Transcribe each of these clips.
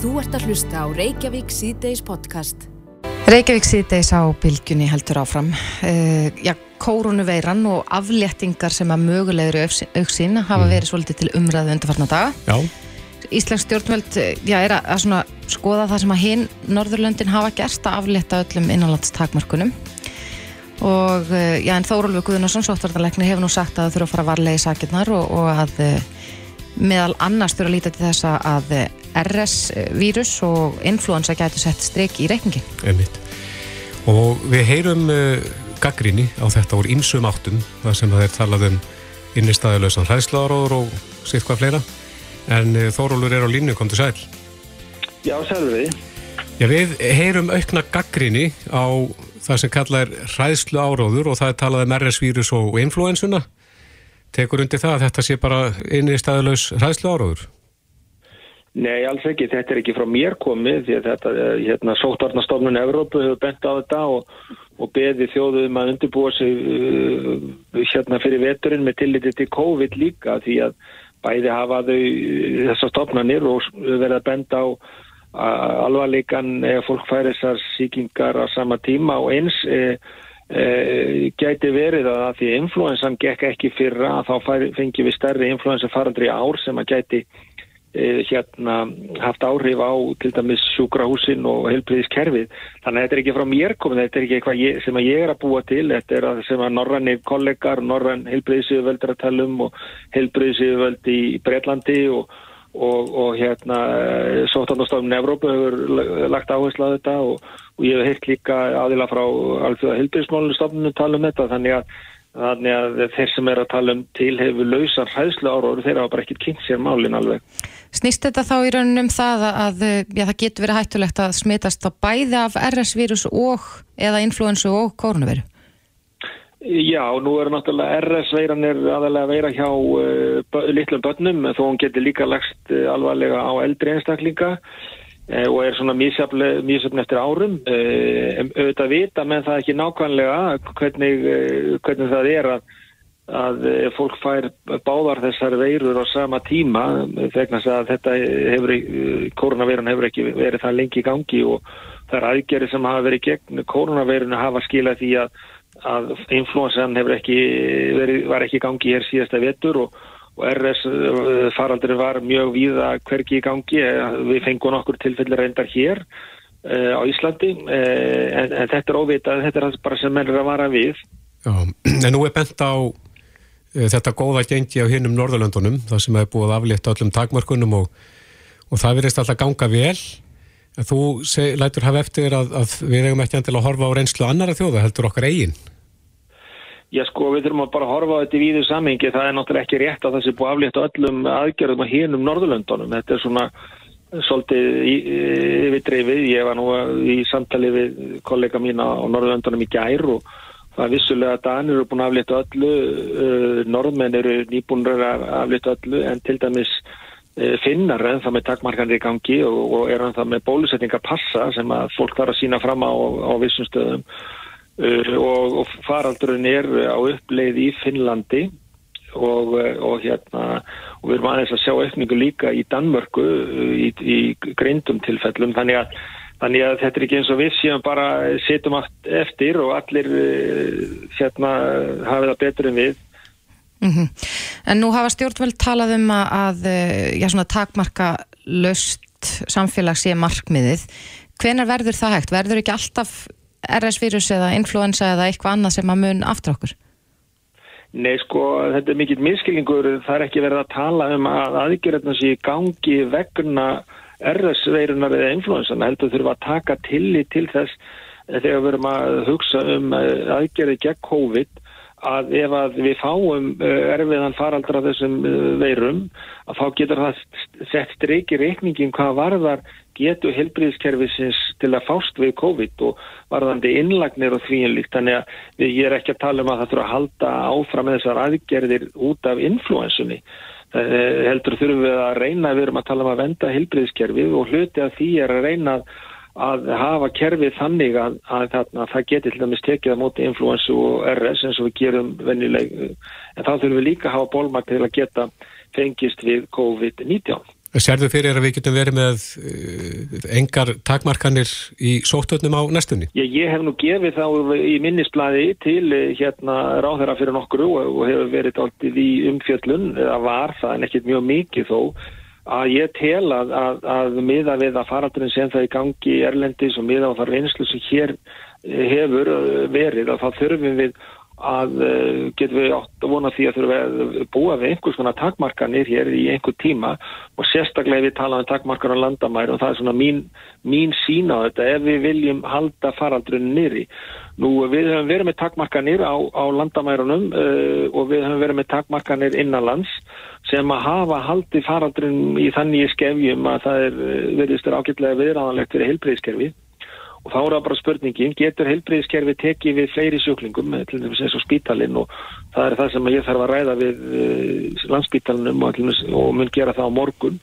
Þú ert að hlusta á Reykjavík síðdeis podcast. Reykjavík síðdeis á bylgjunni heldur áfram. Uh, já, kórunuveiran og afléttingar sem að mögulegur auksinn hafa Mm. verið svolítið til umræðu undarfarna daga. Já, Íslensk stjórnvöld eh, já, er að, að svona skoða það sem að hinn Norðurlöndin hafa gert að aflétta öllum innanlandstakmörkunum og eh, já, en Þórólfi Guðnarsson sóttvartanleikni hefur nú sagt að það þurfa að fara varlega í sakirnar og, og að eh, meðal annars þurfa að líta til þess að eh, RS-vírus og influensa gætu sett streik í reikningi. einmitt. Og við heyrum uh, gaggrinni á þetta úr ýmsum áttum, það sem það er talað um innistæðilösan hræðslaðaróður og sitt hvað fleira. En Þórólfur er á línu, kom til sæl. Já, selvið. Já, við heyrum aukna gaggrinni á það sem kallað er hræðslu áróður og það er talað um RS-vírus og influensuna. Tekur undir það að þetta sé bara innistæðilös hræðslu áróður? Nei, alls ekki. Þetta er ekki frá mér komið því að þetta, eh, hérna, sóttvarnastofnun Evrópu hefur bent á þetta og, og beði þjóðum að undirbúa sig uh, hérna fyrir veturinn með tilliti til COVID líka því að bæði hafa þau uh, þessar stofnanir og verða bent á uh, alvarleikan eða fólk færi þessar síkingar á sama tíma og eins uh, uh, gæti verið að því influensan gekk ekki fyrra að þá fengi við stærri influensa farandri ár sem að gæti eh, hérna haft áhrif á til dæmis sjúkrahúsin og heilbriðiskerfið. Þannig að þetta er ekki frá mér komið, þetta er ekki eitthvað ég, sem að ég er að búa til, þetta er að sem að norrannir kollegar, norrann heilbriðisíðuvöld er að tala um og heilbriðisíðuvöld í Breitlandi og, og, og hérna Sótandastofnun Evrópu hefur lagt áherslu á þetta og, og ég hef heilt líka aðila frá alþjóða heilbriðismálunstofnunum tala um þetta þannig að Þannig að þeir sem er að tala um til hefur lausan hræðslu áróður, þeir hafa bara ekkert kynnt sér málin alveg. Snýst þetta þá í raunum um það að já, það getur verið hættulegt að smitast á bæði af RS-vírus og eða influensu og koronaviru? Já, nú er náttúrulega RS-veiran er aðalega að veira hjá uh, bö- litlum börnum þó hún getur líka lagst uh, alvarlega á eldri einstaklinga og er svona mísöfn eftir árum. Uh, auðvitað vita menn það ekki nákvæmlega hvernig, uh, hvernig það er að, að fólk fær báðar þessar veirur á sama tíma að þetta hefur, koronaveirun hefur ekki verið það lengi í gangi og það er aðgerið sem hafa verið gegn koronaveirunu hafa skilað því að að influensan hefur ekki verið, var ekki í gangi hér síðasta vetur og, og RS uh, faraldri var mjög víða hvergi í gangi, Eh, við fengum nokkur tilfellir reyndar hér uh, á Íslandi, en, en þetta er óvitað, þetta er bara sem menn er að vara við. Já, en nú er bent á þetta góða gengi á hinnum Norðurlöndunum, það sem hefur búið aflétt öllum takmörkunum og, og það virðist alltaf ganga vel. En þú lætur hafa eftir að, að við eigum ekki endilega að horfa á reynslu annara þjóða, heldur okkar eigin. Já sko, við þurfum að bara horfa á þetta í víðu samhengi, það er náttúrulega ekki rétt að það sé búið að aflétta öllum aðgerðum á hinnum Norðurlöndunum, þetta er svona svolítið yfirdreifið, ég var nú í samtali við kollega mína á Norðurlöndunum í gær og það er vissulega að Danir eru búin að aflétta öllu, uh, norðmenn eru nýbúinur að aflétta öllu en til dæmis uh, finnar en það með takmarkanir í gangi og, og er það með bólusetningapassa sem að fólk þarf að sína fram á, á vissum stöðum og, og faraldurinn er á uppleið í Finnlandi og, uh, og hérna og við erum aðeins að sjá aukningu líka í Danmörku uh, í, í greindum tilfellum þannig að Þannig að þetta er ekki eins og við séum bara setjum allt eftir og allir hérna hafi það betur en við. Mm En nú hafa stjórnvöld talað um að, að eh, já, svona takmarka löst samfélag sé markmiðið. Hvenar verður það hægt? Verður ekki alltaf RS-vírus eða influensa eða eitthvað annað sem að mun aftur okkur? Nei sko, þetta er mikill miskilningur, það er ekki verið að tala um að aðgerðna sé gangi vegna RS-veirunar eða influensan heldur þurfa að taka tillit til þess þegar við verum að hugsa um aðgerði gegn COVID að ef að við fáum erfiðan faraldra þessum veirum að þá getur það sett streiki reikningin hvað varðar getur helbriðskerfisins til að fást við COVID og varðandi innlagnir og því en líkt. Þannig að ég er ekki að tala um að það þurfa að halda áfram þessar aðgerðir út af influensunni. Það heldur þurfum við að reyna, við erum að tala um að venda helbriðskerfið og hluti af því er að reyna að hafa kerfið þannig að, að, að, að það geti til dæmis tekið á móti influensu og RS eins og við gerum vennileg. En þá þurfum við líka að hafa bólmakt til að geta fengist við COVID-19. Serðu fyrir að við getum verið með uh, engar takmarkanir í sóttöðnum á næstunni? Ég, ég hef nú gefið þá í minnisblæði til eh, hérna ráðherra fyrir nokkru og, hefur verið áltið í umfjöllun, það var það en ekkert mjög mikið þó, að ég tel að, að, að miða við að faraldurinn sem það í gangi í Erlendis og miða á það reynslu sem hér eh, hefur verið að það þurfum við að uh, getum við átt að vona því að þurfum við að búa við einhvers konar takmarkanir hér í einhver tíma og sérstaklega við talaðum takmarkar á landamæri og það er svona mín, mín sína á þetta ef við viljum halda faraldrunni nýri. Nú við höfum verið með takmarkanir á, á landamærunum uh, og við höfum verið með takmarkanir innanlands sem að hafa haldi faraldrun í þannig skefjum að það er uh, veriðstur ágætlega viðræðanlegt fyrir heilbreyðskerfið og þá er það bara spurningin, getur heilbreyðiskerfi tekið við fleiri sjöklingum, til dæmis eins og spítalinn og það er það sem ég þarf að ræða við uh, landspítalinum og, mun gera það á morgun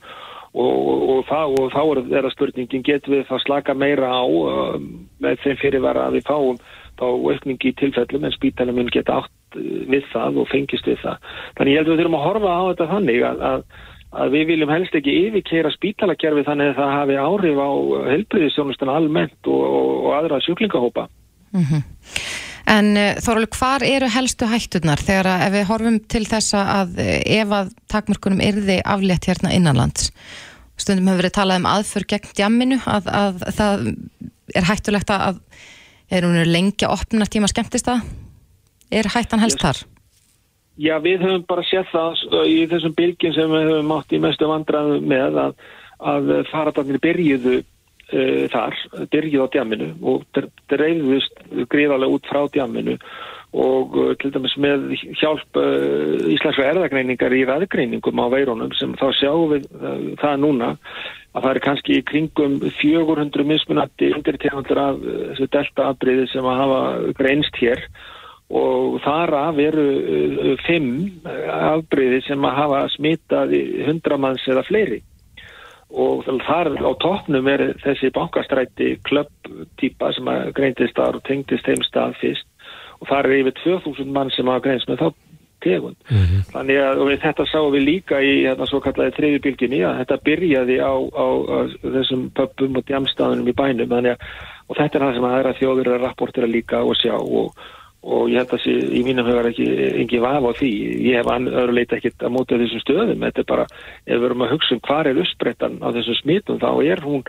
og, og, og þá er það spurningin, getur við það slaka meira á uh, með þeim fyrirvara að við fáum þá aukningi í tilfellum en spítalinn mun geta átt uh, við það og fengist við það. Þannig ég held að við þurfum að horfa á þetta þannig að, að að við viljum helst ekki yfirkera spítalakerfi þannig að það hafi áhrif á helbriðisjónustuna almennt og, og aðra sjúklingahópa. Mm -hmm. En uh, Þorvaldur, hvar eru helstu hættunar þegar að ef við horfum til þessa að eh, ef að takmörkunum erði aflétt hérna innanlands? Stundum hefur verið talað um aðför gegn djamminu að, að það er hættulegt að erum við lengja opna tíma skemmtist að er hættan helst yes. þar? Já, við höfum bara sett það í þessum bylgjum sem við höfum átt í mestu vandraðu með að, að faradarnir byrjuðu uh, þar, byrjuðu á djamminu og dreifðust gríðarlega út frá djamminu og uh, til dæmis með hjálp uh, íslenska erðagreiningar í veðgreiningum á veirunum sem þá sjáum við það núna að það er kannski í kringum 400 mismunandi undirtegundur af þessu delta afbreyði sem að hafa greinst hér. og þar af eru uh, fimm afbreyði sem að hafa smitað hundramanns eða fleiri og þar á toppnum er þessi bankastræti klubbtýpa sem að greintist þar og tengdist þeim stað fyrst og þar er yfir 2000 mann sem hafa greinst með þá tegund. Mm -hmm. Þannig að þetta sáum við líka í hérna svo kallaði þriðjubilginni að þetta byrjaði á, á, á þessum pöppum og djamstaðunum í bænum að, og þetta er það sem að það er að þjóður að rapportera líka og sjá og og ég held að þessi, í mínum höfum ekki engi vaf á því, ég hef öðru leita ekkit að móta þessum stöðum, þetta er bara ef við verum að hugsa um hvað er uppsprettan á þessum smitum, þá er hún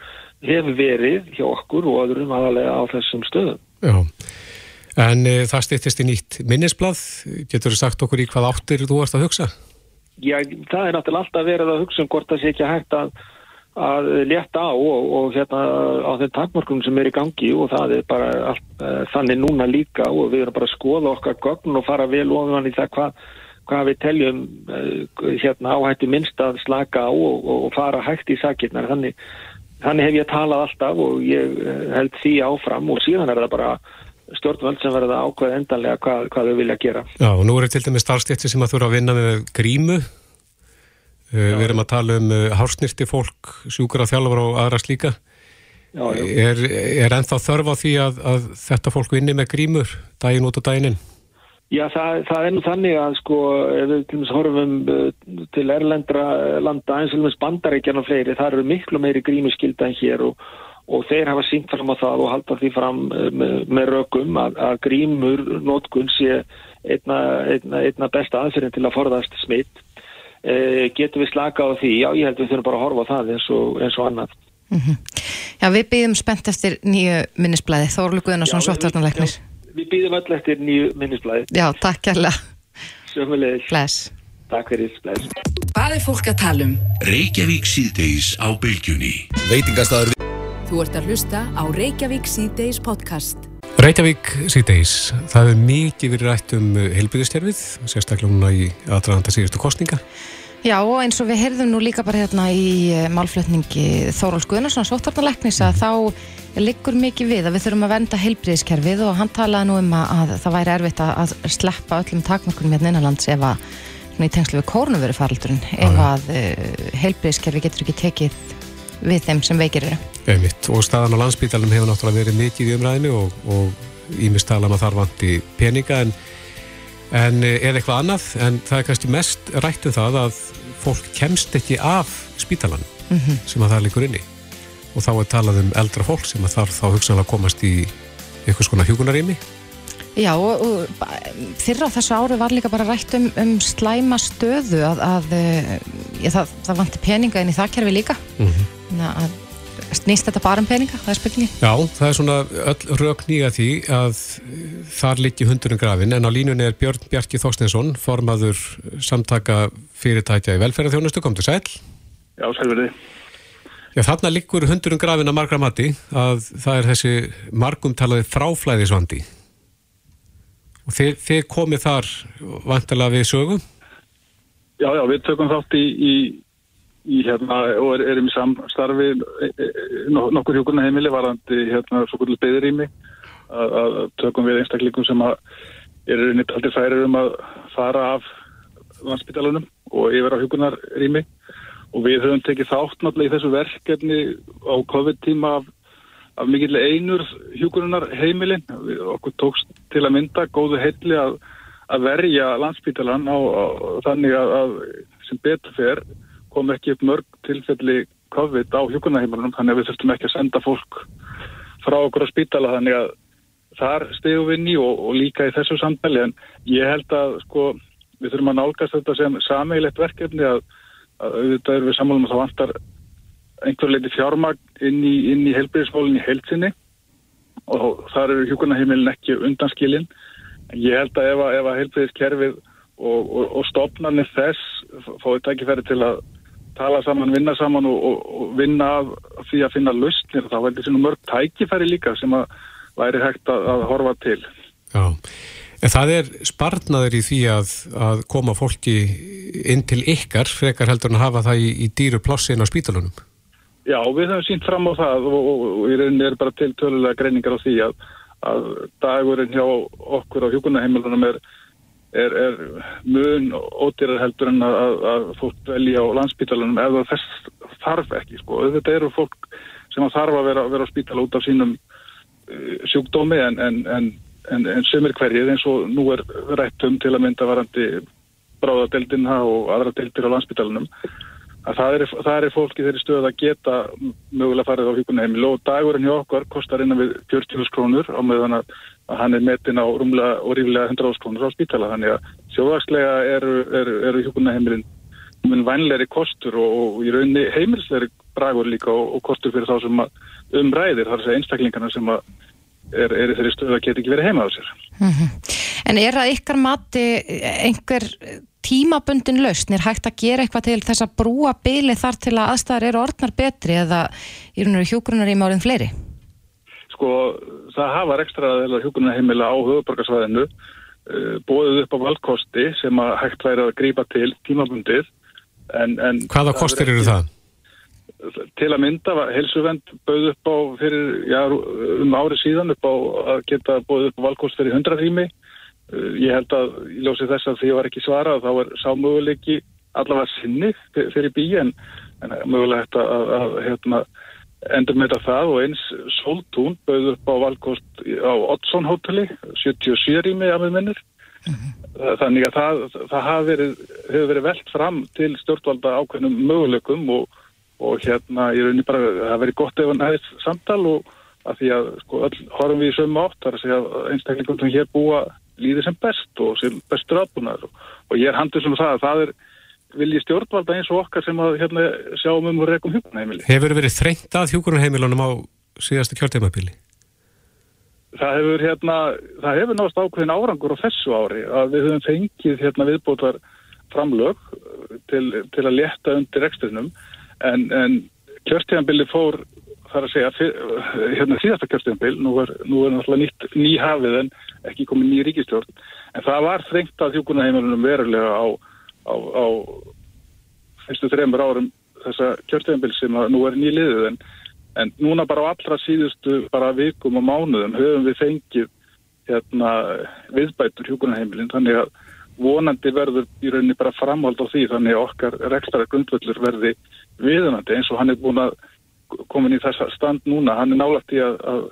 hefur verið hjá okkur og öðrum aðalega á þessum stöðum. Já, en e, það stýttist í nýtt minnisblad, getur þú sagt okkur í hvað áttir þú varst að hugsa? Já, það er náttúrulega alltaf verið að hugsa um hvort það sé ekki hægt að að leta á og, og hérna á þeim takmörkunum sem er í gangi og það er bara allt, uh, þannig núna líka og við erum bara að skoða okkar gögn og fara vel ofan í það hvað hva við teljum uh, hérna áhættu minnst að slaka á og, og fara hægt í sakirnar þannig, þannig hef ég talað alltaf og ég uh, held því áfram og síðan er það bara stjórnvöld sem verða ákveð endanlega hvað, hvað þau vilja gera. Já og nú er til dæmis starfstétti sem að þurfa að vinna með grímu Eh, við erum að tala um eh, hársnirti fólk, sjúkara þjálfur og aðra slíka. Já, já. Er, er ennþá þörf á því að, að þetta fólk vinni með grímur daginn út og daginn inn? Já, það, það er nú þannig að sko, ef við til og meins horfum eh, til erlendra landa eins og meins bandaríkjan og fleiri, það eru miklu meiri grímuskylda en hér og, og þeir hafa sínt fram á það og halda því fram með, með rökum að, að grímur nótkunn sé einna, einna, einna besta aðferðin til að forðast smitt getum við slaka á því, já ég held við þurfum bara að horfa á það eins og, eins og annað. Mm -hmm. Já við býðum spennt eftir nýju minnisblæði, Þórlu Guðnarsson, Svottvarnarleiknir. Við býðum öll eftir nýju minnisblæði. Já, takk kærlega. Sjöfumleis. Bless. Takk fyrir, bless. Hvað er fólk að tala um? Reykjavík síðdeis á bylgjunni. Veitingastæður. Þú ert að hlusta á Reykjavík síðdeis podcast. Reykjavík síðdeis, það er mikið verið rætt um heilbyrðistjærfið, sérstaklega núna í aðdraðanda síðustu kostninga. Já eins og við heyrðum nú líka bara hérna í eh, málflutningi Þóráls Guðnarsson, sóttarnarleiknis að þá liggur mikið við að við þurfum að venda heilbyrðiskerfið og hann talaði nú um að, að það væri erfitt að sleppa öllum takmörkunum hérna innanlands ef að í tengslu við kórnuveri faraldurinn, ef að uh, heilbyrðiskerfi getur ekki tekið við þeim sem veikir eru. Einmitt. Og staðan á landsbítalum hefur náttúrulega verið mikið í umræðinu og ímist tala um að þar vanti peninga en, en eða eitthvað annað en það er kannski mest rætt um það að fólk kemst ekki af spítalan sem að það líkur inni og þá er talað um eldra fólk sem að þarf þá hugsanlega að komast í einhvers konar hjúkunarými Já, og, og ba- fyrr á þessu ári var líka bara rætt um, um slæma stöðu að, að eh, ég, það, það vanti peninga inn í það kerfi líka. Mm að snýst þetta bara um peninga, það er spurningi Já, það er svona öll rauk nýja því að eh, þar liggi hundurinn grafin en á línunni er Björn Bjarki Þorstinsson formaður samtaka fyrirtækja í velferðarþjónustu, kom til sæl Já, sælverði. Já, þarna liggur hundurinn grafin að margra mati að það er þessi margumtalaði fráflæðisvandi og þið, þið komið þar vantilega við sögu? Já, já, við tökum þátt í, í, í hérna, og er, erum í samstarfi e, e, no- nokkur hjúkurna heimili varandi hérna svo kvöldu beðurými að, tökum við einstaklingum sem að eru nýtt aldrei færir um að fara af landsbytalunum og yfir á hjúkunarými og við höfum tekið þátt náttúrulega í þessu verkefni á COVID-tíma af, af mikill einur hjúkurunar heimilin. Okkur tókst til að mynda góðu heilli að, að verja landsbytalan á, á, þannig að, að sem betur fer kom ekki upp mörg tilfelli COVID á hjúkunarheimilunum þannig að við þurftum ekki að senda fólk frá okkur á spítala þannig að þar stegum við í og, og líka í þessu samtali en ég held að sko við þurfum að nálgast þetta sem sameigilegt verkefni að, að auðvitað erum við sammálum að það vantar einhver leiti fjármagn inn í, í helbriðismólinn í heilsinni og þar eru hjúkunarheimilin ekki undanskilin. En ég held að ef að, að helbriðiskerfið og, og, og stopnarnir þess fóði tækifæri til að tala saman, vinna saman og, og, vinna af því að finna lausnir þá veldi svona mörg tækifæri líka sem að væri hægt að, að horfa til. Já, en það er sparnaður í því að, að koma fólki inn til ykkar frekar heldur en að hafa það í, í dýru plossin á spítalunum Já, við höfum sínt fram á það og, í rauninni er bara til tölulega greiningar á því að, að dagurinn hjá okkur á hjúkunaheimilunum er, er, er mun ódýrar heldur en að, að, fólk velja á landspítalunum ef það þess þarf ekki. Sko. Þetta eru fólk sem þarf að vera, vera á spítala út af sínum uh, sjúkdómi en, en, en, en, en sömur hverjir eins og nú er rætt um til að mynda varandi bráðadeildina og aðra deildir á landspítalunum að það er, það er fólk í þeirri stöð að geta mögulega farið á hjókunarheimil og dagurinn hjá okkar kostar innan við 40.000 krónur á meðan að, hann er metin á rúmlega og ríflega 100.000 krónur á spítala. Þannig að sjóðagslega eru, eru, eru hjókunarheimilin mun vænleiri kostur og, og í rauninni heimilsleiri bragur líka og, og kostur fyrir þá sem umræðir þar að segja einstaklingarna sem að er, er þeirri stöð að geta ekki verið heima á sér. En er að ykkar mati einhver tímabundin lausn, er hægt að gera eitthvað til þess að brúa byli þar til að aðstæðar eru orðnar betri eða í raun og hjúgrunar í málinn fleiri? Sko, það hafa ekstra hjúkunarheimila á höfuborgarsvæðinu uh, bóðið upp á valdkosti sem að hægt væri að grípa til tímabundið. En, en Hvaða kostir eru það? Til að mynda var helsuvend bauð upp á fyrir, já, um ári síðan upp á að geta bóðið upp á valdkost fyrir 100 rými. Uh, ég held að í ljósi þess að því var ekki svarað þá er sámöguleiki allavega sinni fyrir bí en, en mögulega þetta að, að, að hérna, endur með það og eins Soltún bauð upp á valkost á Oddsson hóteli 77 rými af með minnur þannig að það, það hafi verið, verið velt fram til stjórnvalda ákveðnum möguleikum og, og hérna ég raunin bara það hafi verið gott ef hann hefðist samtal og að því að sko öll horfum við í sömu átt þar að segja að einstaklingum sem hér búa líði sem best og sem bestur aðbúnaður og, og ég er handið sem það að það er vilji stjórnvalda eins og okkar sem að hérna, sjáum um og rekum hjúkunarheimili. Hefur verið þrengt að hjúkunarheimilunum á síðasta kjörtímabili? Það hefur hérna, það hefur náttúrulega ákveðin árangur á þessu ári að við höfum fengið hérna viðbótar framlög til, til að leta undir ekstrinum en, en kjörtímabili fór þar að segja hérna síðasta kjörtímabil, nú er, nú er náttúrulega nýtt nýhafið en ekki komið ný ríkistjórn en það var þrengt að hjúkunarheimilunum verulega á á, á fyrstu þreymur árum þessa kjörtíðanbíl sem nú er nýliðið. En, en núna bara á allra síðustu bara vikum og mánuðum höfum við fengið hérna, viðbætur hjúkunarheimilin þannig að vonandi verður í rauninni bara framhald á því þannig að okkar rekstara grundvöldur verði viðunandi eins og hann er búin að komin í þessa stand núna hann er nálægt í að, að,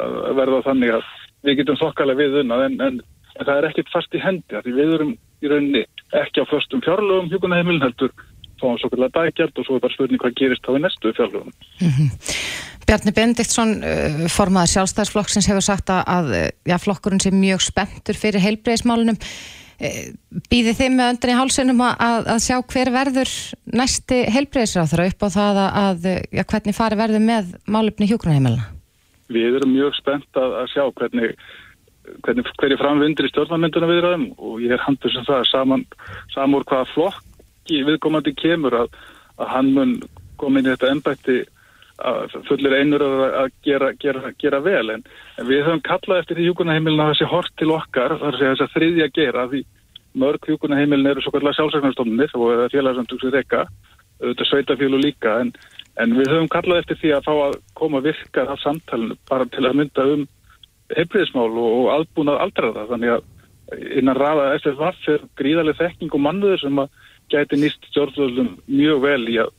að verða þannig að við getum þokkalega viðunna en, en, en það er ekkit fast í hendi því við erum í rauninni ekki á förstum fjárlögum hjúkunarheimilin heldur fáum svo kallar dægjart og svo er bara spurning hvað gerist þá í næstu fjárlöfum. Bjarni Bendiktsson, uh, formaður sjálfstæðsflokksins hefur sagt að, að já, flokkurinn sé mjög spenntur fyrir heilbreyðismálunum. Býði þið með öndin í hálsunum að, að sjá hver verður næsti heilbreyðisráþara upp á það að já, hvernig fari verður með málefni hjókunarheimilina? Við erum mjög spennt að, að sjá hvernig, hvernig hverju framvindur í stjórnarmynduna við erum og ég er handur sem það saman, samúr hvaða flokki viðkomandi kemur að, að hann mun koma inn í þetta ennbætti fullir einur að gera, gera, gera vel. En, við höfum kallað eftir því hjúkunaheimilina þessi hort til okkar þar segja þess að þriðja gera því mörg hjúkunaheimilin eru svo kallar sjálfsæknarstofnir og félagsamtöksir rekka auðvitað sveitafílu líka en, en við höfum kallað eftir því að fá að koma virkar af samtalenu bara til að mynda um hefriðismál og, og albúnað aldraða þannig að innan rafa SFF er gríðarlega þekking og mannuður sem að gæti nýst stjórnvöldum mjög vel í að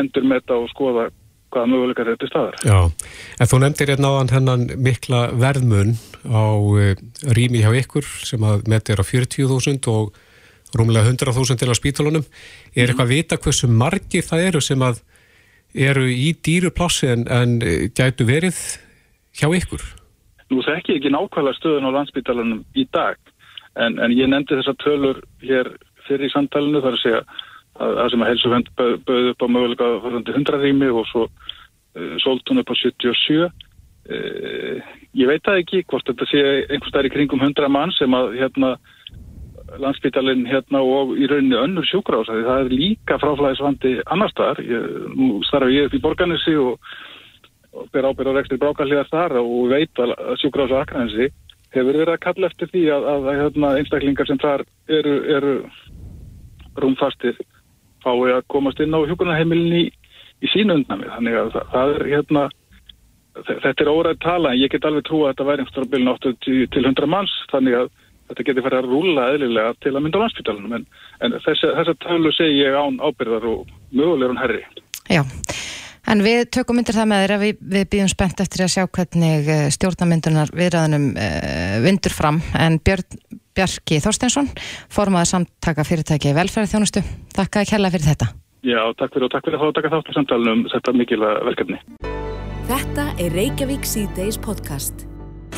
endur með þetta og skoða hvaða möguleikar þetta er staðar. Já, en þú nefndir hérna áðan hennan mikla verðmun á uh, rými hjá ykkur sem að metir á 40.000 og rúmlega 100.000 til á spítalunum. Er eitthvað að vita hversu margir það eru sem að eru í dýruplassi en, en gætu verið hjá ykkur? Nú þekki ekki nákvæmlega stöðun á landsbítalunum í dag en, en ég nefndi þessar tölur hér fyrir í samtalenu þar að segja það sem að helsuvend bauð upp á möguleika fyrir 100 rými og svo uh, sólt hún upp á 77 uh, ég veit það ekki hvort þetta sé einhvers þar í kringum 100 mann sem að hérna landsbytalinn hérna og í rauninni önnur sjúkrásaði, það er líka fráflæðisvandi annar staðar, nú starf ég upp í borganissi og, og ber ábyrð á rekstri brákalíðar þar og veit að sjúkrása akransi hefur verið að kalla eftir því að, að, að hérna, einstaklingar sem þar eru, eru rúmfastir fái að komast inn á hjókunarheimilin í, í sínu undnami. Þannig að það, það er hérna, þetta er óræð tala en ég get alveg trú að þetta væri einhverjum bilin 80 til 100 manns þannig að þetta getur farið að rúla eðlilega til að mynda á landsbytalunum en, en þessa, þessa tölu segi ég án ábyrðar og mögulegur herri. Já, en við tökum myndir það með þér að við, við býðum spennt eftir að sjá hvernig stjórnamyndunar viðræðanum uh, vindur fram en Björn Bjarki Þorsteinsson, formaður samtaka fyrirtæki í velferði þjónustu. Takk að kella fyrir þetta. Já, takk fyrir og takk fyrir að að taka þátt í samtalunum þetta mikilvæg verkefni. Þetta er Reykjavík C-Days podcast.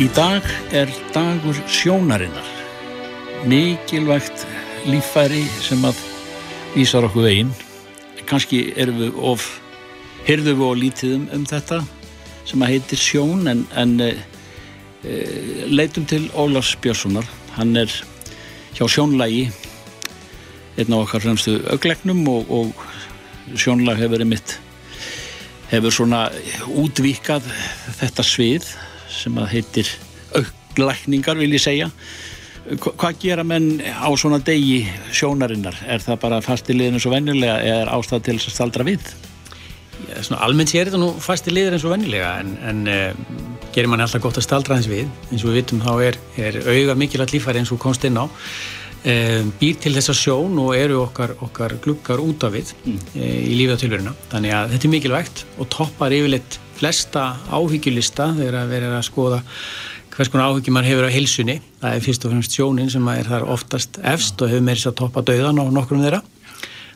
Í dag er dagur sjónarinnar. Mikilvægt líffæri sem að vísar okkur veginn. Kanski erum við of, heyrðum við og lítið um, um þetta sem að heitir sjón en, en e, leitum til Ólafs Björnssonar hann er hjá sjónlægi einn á okkar fremstu auglegnum og, og sjónlag hefur einmitt hefur svona útvíkað þetta svið sem að heitir auglækningar vil ég segja Hva, hvað gera menn á svona degi sjónarinnar? Er það bara fastilegin eins og vennilega eða er ástæð til að staldra við? Almennt sér þetta nú fastilegir eins og vennilega en, en uh, gerir mann alltaf gott að staldra hans við. Eins og við vitum þá er, er auga mikilvægt lífæri eins og komst inn á. Um, býr til þessa sjón og eru okkar, okkar glukkar út af við mm. e, í lífið á tilveruna þannig að þetta er mikilvægt og toppar yfirleitt flesta áhyggjulista þegar að vera að skoða hvers konar áhyggjum mann hefur á heilsunni. Það er fyrst og fremst sjónin sem er þar oftast efst og hefur með þess að toppa döðan á nokkrum þeirra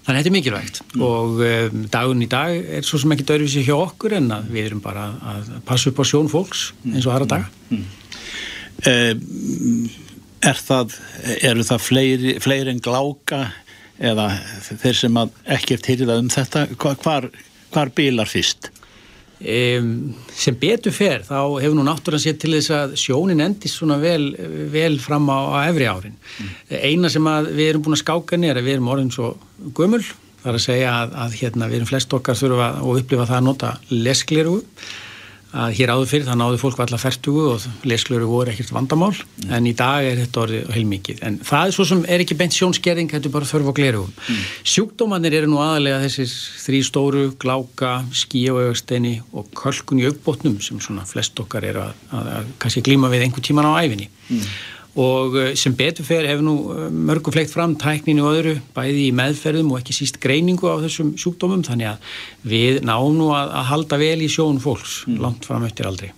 Þannig að þetta er mikilvægt mm. og um, dagun í dag er svo sem ekki dörfið sér hjá okkur en við erum bara að passa upp á sjón fólks eins og aðra daga. Mm. Mm. Er það, eru það fleiri, fleiri en gláka eða þeir sem ekkert hýrða um þetta, hvar, hvar bilar fyrst? Um, sem betur fer þá hefur nú náttúrann sér til þess að sjónin endist svona vel, vel fram á, á efri árin mm. eina sem við erum búin að skáka niður er að við erum orðin svo gömul þar að segja að, að hérna, við erum flest okkar þurfa og upplifa það að nota leskliru að hér áður fyrir það náðu fólk allar færtugu og lesklöru voru ekkert vandamál. Mm. en í dag er þetta orðið heilmikið. En það er svo sem er ekki bent sjónskerðing þetta er bara þörf og gleru mm. sjúkdómanir eru nú aðalega þessir þrý stóru gláka, skí og auðvegsteini og kölkun í augbótnum sem svona flest okkar eru að, að, að kannski glíma við einhver tíman á æfinni mm og eh, sem beturfer hefur nú eh, mörgum fleikt fram tækninu og öðru bæði í meðferðum og ekki síst greiningu á þessum sjúkdómum þannig að við náum nú að, að halda vel í sjón fólks mm. langt fram eftir aldrei.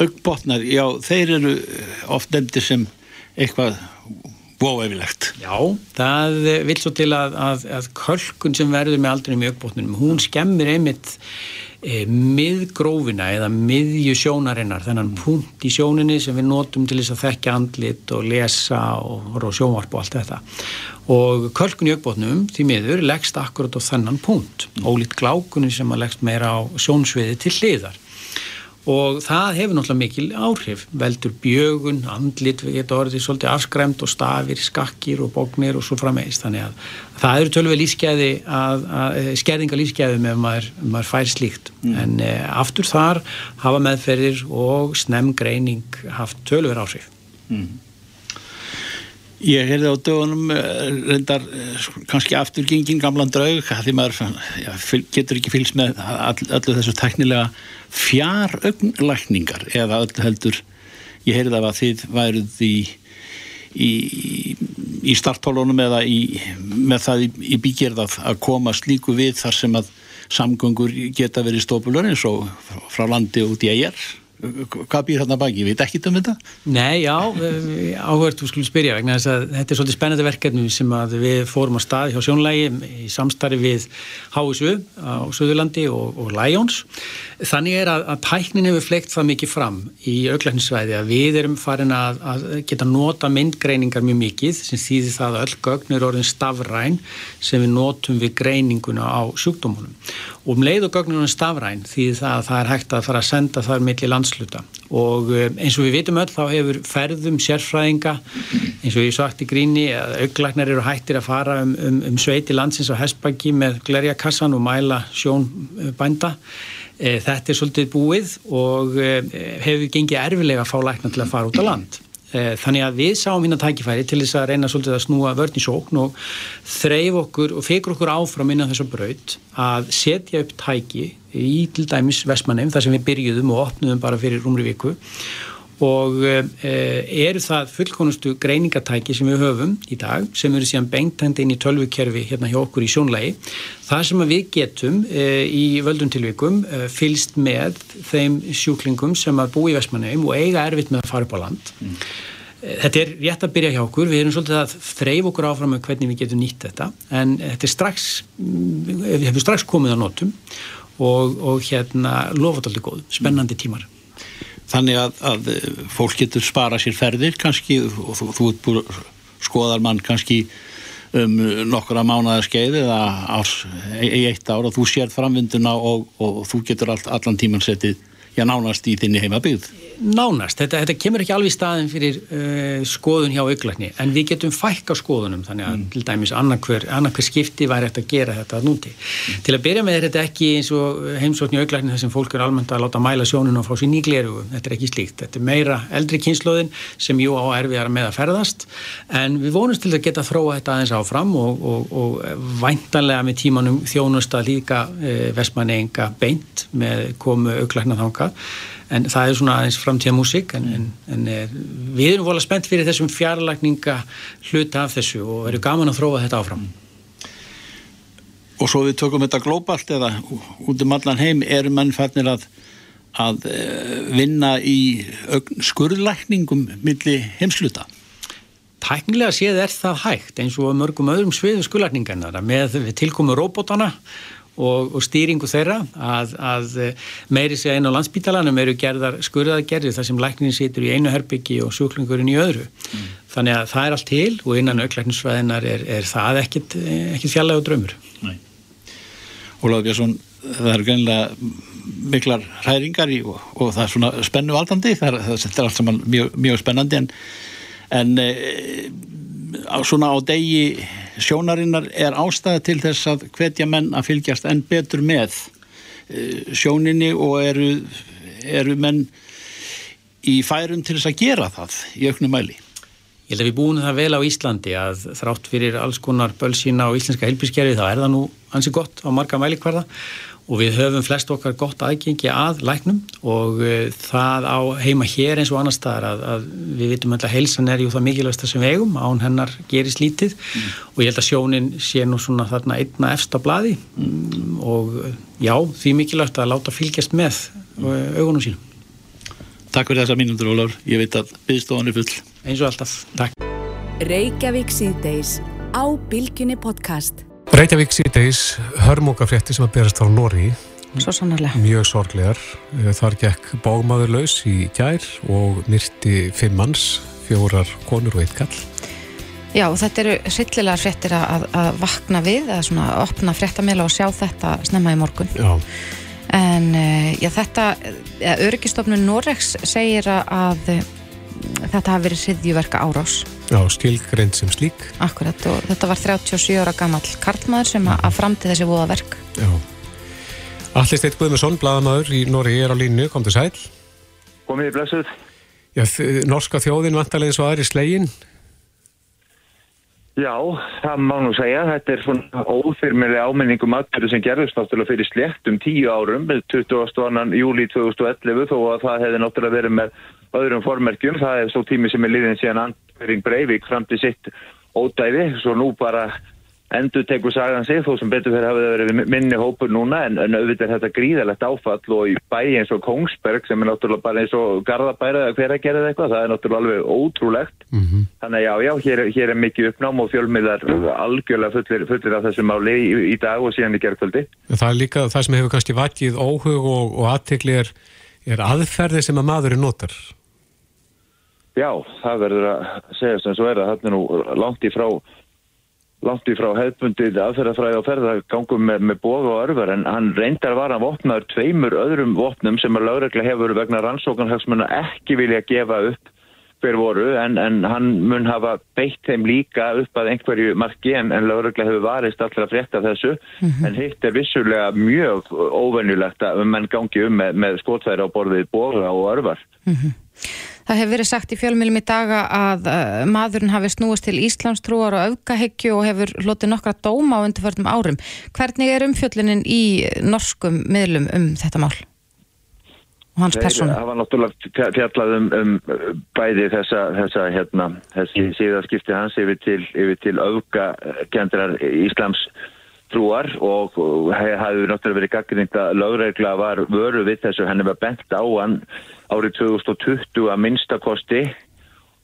Öggbotnar, já, þeir eru eh, oft nefndir sem eitthvað Vóefilegt. Já, það vil svo til að, að, að kölkun sem verður með aldrei mjög bóttunum, hún skemmir einmitt e, miðgrófina eða miðju sjónarinnar, þennan punkt í sjóninni sem við notum til þess að þekka andlit og lesa og horfa á sjónvarp og allt þetta. Og kölkun í augbótnum, því miður, leggst akkurat á þennan punkt, ólít glákunni sem að leggst meira á sjónsviði til hliðar og það hefur náttúrulega mikil áhrif veldur bjögun, andlit við getum orðið svolítið afskræmt og stafir skakkir og bóknir og svo frammeist þannig að það eru tölvið lífskeiði skerðinga lífskeiði með maður, maður fær slíkt mm. en e, aftur þar hafa meðferðir og snemgreining haft tölvið áhrif mm. Ég heyrði á dögunum eh, reyndar eh, kannski afturgengin gamlan draug því maður já, getur ekki fylgst með all, allu þessu teknilega fjarögnlækningar eða öll heldur ég heyrði af að þið væruð í í, í starthólunum eða í, með það í, í bígerð að koma slíku við þar sem að samgöngur geta verið stópulur eins og frá landi út í ægjar hvað býr hérna baki, ég veit ekki um þetta. Nei, já, áhverð þú skulum spyrja vegna þess að þetta er svolítið spennandi verkefni sem við fórum á stað hjá sjónlægi í samstarfi við HSU á Suðurlandi og, og Lions. Þannig er að, að tæknin hefur fleikt það mikið fram í auklækningssvæði að við erum farin að, að geta nota myndgreiningar mjög mikið sem þýðir það að öll gögn er orðin stafræn sem við notum við greininguna á sjúkdómunum og um leið og gögnunum stafræn því það, það er hægt að fara að senda þar millir landsluta. Og eh, eins og við vitum öll þá hefur ferðum sérfræðinga eins og ég sagt í gríni að auglagnar eru hættir að fara um, um, um sveiti landsins á Hesbæki með glerjakassan og mæla sjónbænda eh, þetta er svolítið búið og eh, hefur gengið erfilega að fá lækna til að fara út á land. Eh, þannig að við sáum hérna tækifæri til þess að reyna svolítið að snúa vörn í sókn og þreif okkur og fekur okkur áfram innan þess að braut að setja upp tæki í til dæmis Vestmannheim þar sem við byrjuðum og opnuðum bara fyrir rúmri viku og e, eru það fullkonustu greiningatæki sem við höfum í dag sem eru síðan bengtandi inn í tölvukerfi hérna hjá okkur í sjónlægi það sem við getum e, í völdum tilvikum fylst með þeim sjúklingum sem að bú í Vestmannheim og eiga erfitt með að fara upp á land mm. Þetta er rétt að byrja hjá okkur, við erum svolítið að þreyf okkur áfram með hvernig við getum nýtt þetta en þetta er strax, við hefum strax komið á nótum og, og hérna lofat alveg góð, spennandi tímar. Þannig að, að fólk getur spara sér ferðir kannski og þú, þú búin skoðar mann kannski um nokkura mánuða skeið eða árs, í eitt ár og þú sér framvinduna og, og, þú getur all, allan tíman settið já nánast í þinni heima byggð nánast, þetta, þetta kemur ekki alveg í staðin fyrir uh, skoðun hjá auklækni en við getum fækka skoðunum þannig að mm. til dæmis annarkver, annarkver skipti væri eftir að gera þetta að núti mm. til að byrja með er þetta ekki eins og heimsókn í auklækni þar sem fólk er almennt að láta mæla sjónun og fá sér nýgleru, þetta er ekki slíkt. Þetta er meira eldri kynnslóðin sem jú á erfiðar með að ferðast en við vonumst til að geta þróa þetta aðeins áfram og, og, og væntanlega með tímanum þjónusta líka eh, vestmanninga beint með komu auklækna þanga en það er svona aðeins framtíða músík en, en, en er, við erum volið spennt fyrir þessum fjarlagninga hluta af þessu og verður gaman að þróa þetta áfram. Og svo við tökum þetta glóbalt eða út um allan heim eru mann fannir að, að eh, vinna í skurðlækningum millir heimsluta Tæknilega séð er það hægt eins og mörgum öðrum sviðu skurðlækningarna með tilkomu robotana og, og stýringu þeirra að, að meiri segja einn á landsbítalanum eru gerðar skurðaðgerðir þar sem læknin situr í einu herbyggi og sjúklingurinn í öðru mm. þannig að það er allt til og innan auklækningsfræðinar er, er það ekkit, ekkit fjallega og draumur Nei. Óláð Björnsson það eru greinlega miklar hræringar í, og, og það er svona spennu aldandi það það er allt saman mjög, mjög spennandi en, en e, á svona á degi sjónarinnar er ástæða til þess að hvetja menn að fylgjast enn betur með eh, sjóninni og eru, eru menn í færum til þess að gera það í auknum mæli. Ég held að við búum það vel á Íslandi að þrátt fyrir alls konar bölsína og íslenska helbískerfi þá er það nú hansi gott á marga mælikvarða og við höfum flest okkar gott aðgengi að læknum og uh, það á heima hér eins og annar staðar að, að við vitum alltaf heilsan er ju það mikilvægsta sem vegum án hennar gerist lítið mm. og ég held að sjónin sé nú svona þarna einna efsta bladi mm. og já, því mikilvægt að láta fylgjast með mm. augunum sínum Takk fyrir þessa mínundur Ólafur, ég veit að byggstofan er full Eins og alltaf, takk Reykjavík síðdeis á Bilginni podcast. Reykjavík síðdeis hörmungafrétti sem að berast á Nóri Svo sannarlega. mjög sorglegar. Eh, Þar gekk bógmaður laus í gær og myrti fimm manns, fjórar konur og eitt kall. Já, þetta eru hryllilega fréttir að, að vakna við, að svona opna fréttamila og sjá þetta snemma í morgun. Já, En uh, já, þetta, ja, Öryggistofnun Norex segir að, að eh, þetta hafi verið hriðjuverka árás. Já skilgreind sem slík. Akkurat, og þetta var 37 ára gamall karlmaður sem að, framti þessi voða verk. Já. Allir Steit Guðmundsson, blaðamaður í Nóri er á línu, kom til sæl. Komið í blessuð. Já, norska þjóðin vantarlega eins og aðri slegin. Já, það má nú segja. Þetta er svona óþyrmilega áminningum aðbyrðu sem gerðist náttúrulega fyrir slétt um tíu árum, 22. júli 2011, þó að það hefði náttúrulega verið með öðrum formerkjum. Það er svo tími sem er liðin síðan Andverring Breivik fram til sitt ódæfi, svo nú bara endur tekur sagan sig, þó sem betur fyrir hafið það verið minni hópur núna, en, en auðvitað er þetta gríðalegt áfall og í bæi eins og Kongsberg sem er náttúrulega bara eins og Garðabæra eða hver að gera eitthvað, það er náttúrulega alveg ótrúlegt. Þannig að já, já, hér, hér er mikið uppnám og fjölmiðar algjörlega fullir, fullir af þessu máli í, í dag og síðan í gerðkvöldi. Það er líka það sem hefur kannski vakið óhug og, og aðtekli er, er aðferði sem að maðurinn notar. Já, það verður að segja sem svo er að þetta er nú langt í frá langt í frá hefðbundið aðferðafræði og ferðagangum með, með bóð og örfur en hann reyndar var hann vopnaður tveimur öðrum vopnum sem að lögregla hefur vegna rannsókanhagsmunna ekki vilja gefa upp hver voru en, en hann mun hafa beitt þeim líka upp að einhverju marki en, en lögregla hefur varist allra frétta þessu en hitt er vissulega mjög óvenjulegt að menn gangi um með, með skotfæri á borðið bóða og örfar. Það hefur verið sagt í fjölmjölum í daga að uh, maðurinn hafi snúist til Íslandstrúar og öfgahyggju og hefur hlotið nokkra dóma á undirförnum árum. Hvernig er umfjöllunin í norskum miðlum um þetta mál? Og hans persónu? Það var náttúrulega fjallað um, um bæði þessa, þessa hérna, þessi síðaskipti hans yfir til, yfir til öfgakendrar Íslams trúar og hafði náttúrulega verið gaggrind að lögregla var vöru við þessu, henni var bent á hann árið 2020 að minnstakosti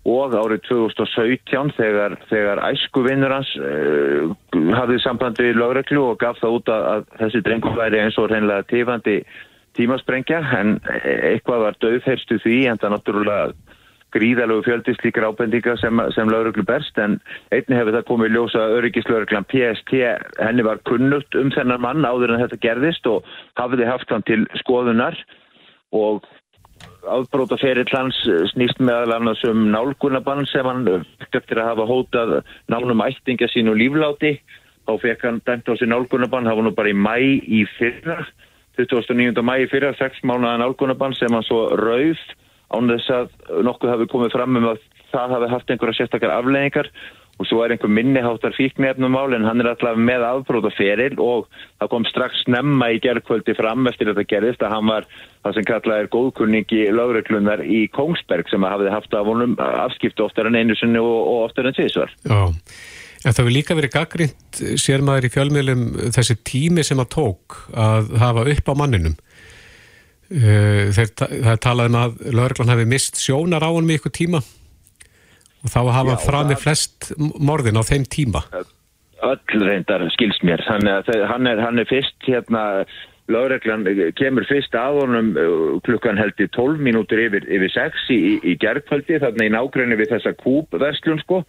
og árið 2017 þegar, þegar æskuvinnur hans uh, hafði sambandi við lögreglu og gaf það út að, að þessi drengur væri eins og reynlega tífandi tímasprengja. En eitthvað var döðferstu því en það náttúrulega gríðalögu fjöldi slíkar ábendinga sem, sem lauruglu berst en einni hefur það komið ljósa öryggislauruglan PST henni var kunnugt um þennan mann áður en þetta gerðist og hafiði haft hann til skoðunar og afbróta ferill hans snýst meðal annars um nálgunabann sem hann eftir að hafa hótað nánum ættinga sín og lífláti þá fekk hann dæmt á sér nálgunabann það var nú bara í mæ í fyrra 29. mæ í fyrra, 6 mánuða nálgunabann sem hann svo rauð án þess að nokkuð hafi komið fram um að það hafi haft einhverja sérstakar afleggingar og svo er einhver minniháttar fíknefnumál en hann er alltaf með afbróta feril og það kom strax snemma í gerðkvöldi fram eftir þetta gerðist að hann var það sem kallað er góðkunningi lögreglunar í Kongsberg sem hafði haft af honum afskiptu oftar en einu sinni og, og oftar en tvísvar. Já, en það hefur líka verið gaggrind sér maður í fjölmiðlum þessi tími sem að tók að hafa upp á manninum. Eh, Þeir, það er talað um að lögreglan hefði mist sjónar á honum í ykkur tíma og þá hafa það- flest morðin á þeim tíma. öll reyndar skils mér að þau- hann er, hann er fyrst hérna lögreglan kemur fyrst að honum uh, klukkan held í 12 mínútur yfir, yfir 6 í, í gerðkvöldi þarna í nágræni við þessa kúpverslun sko.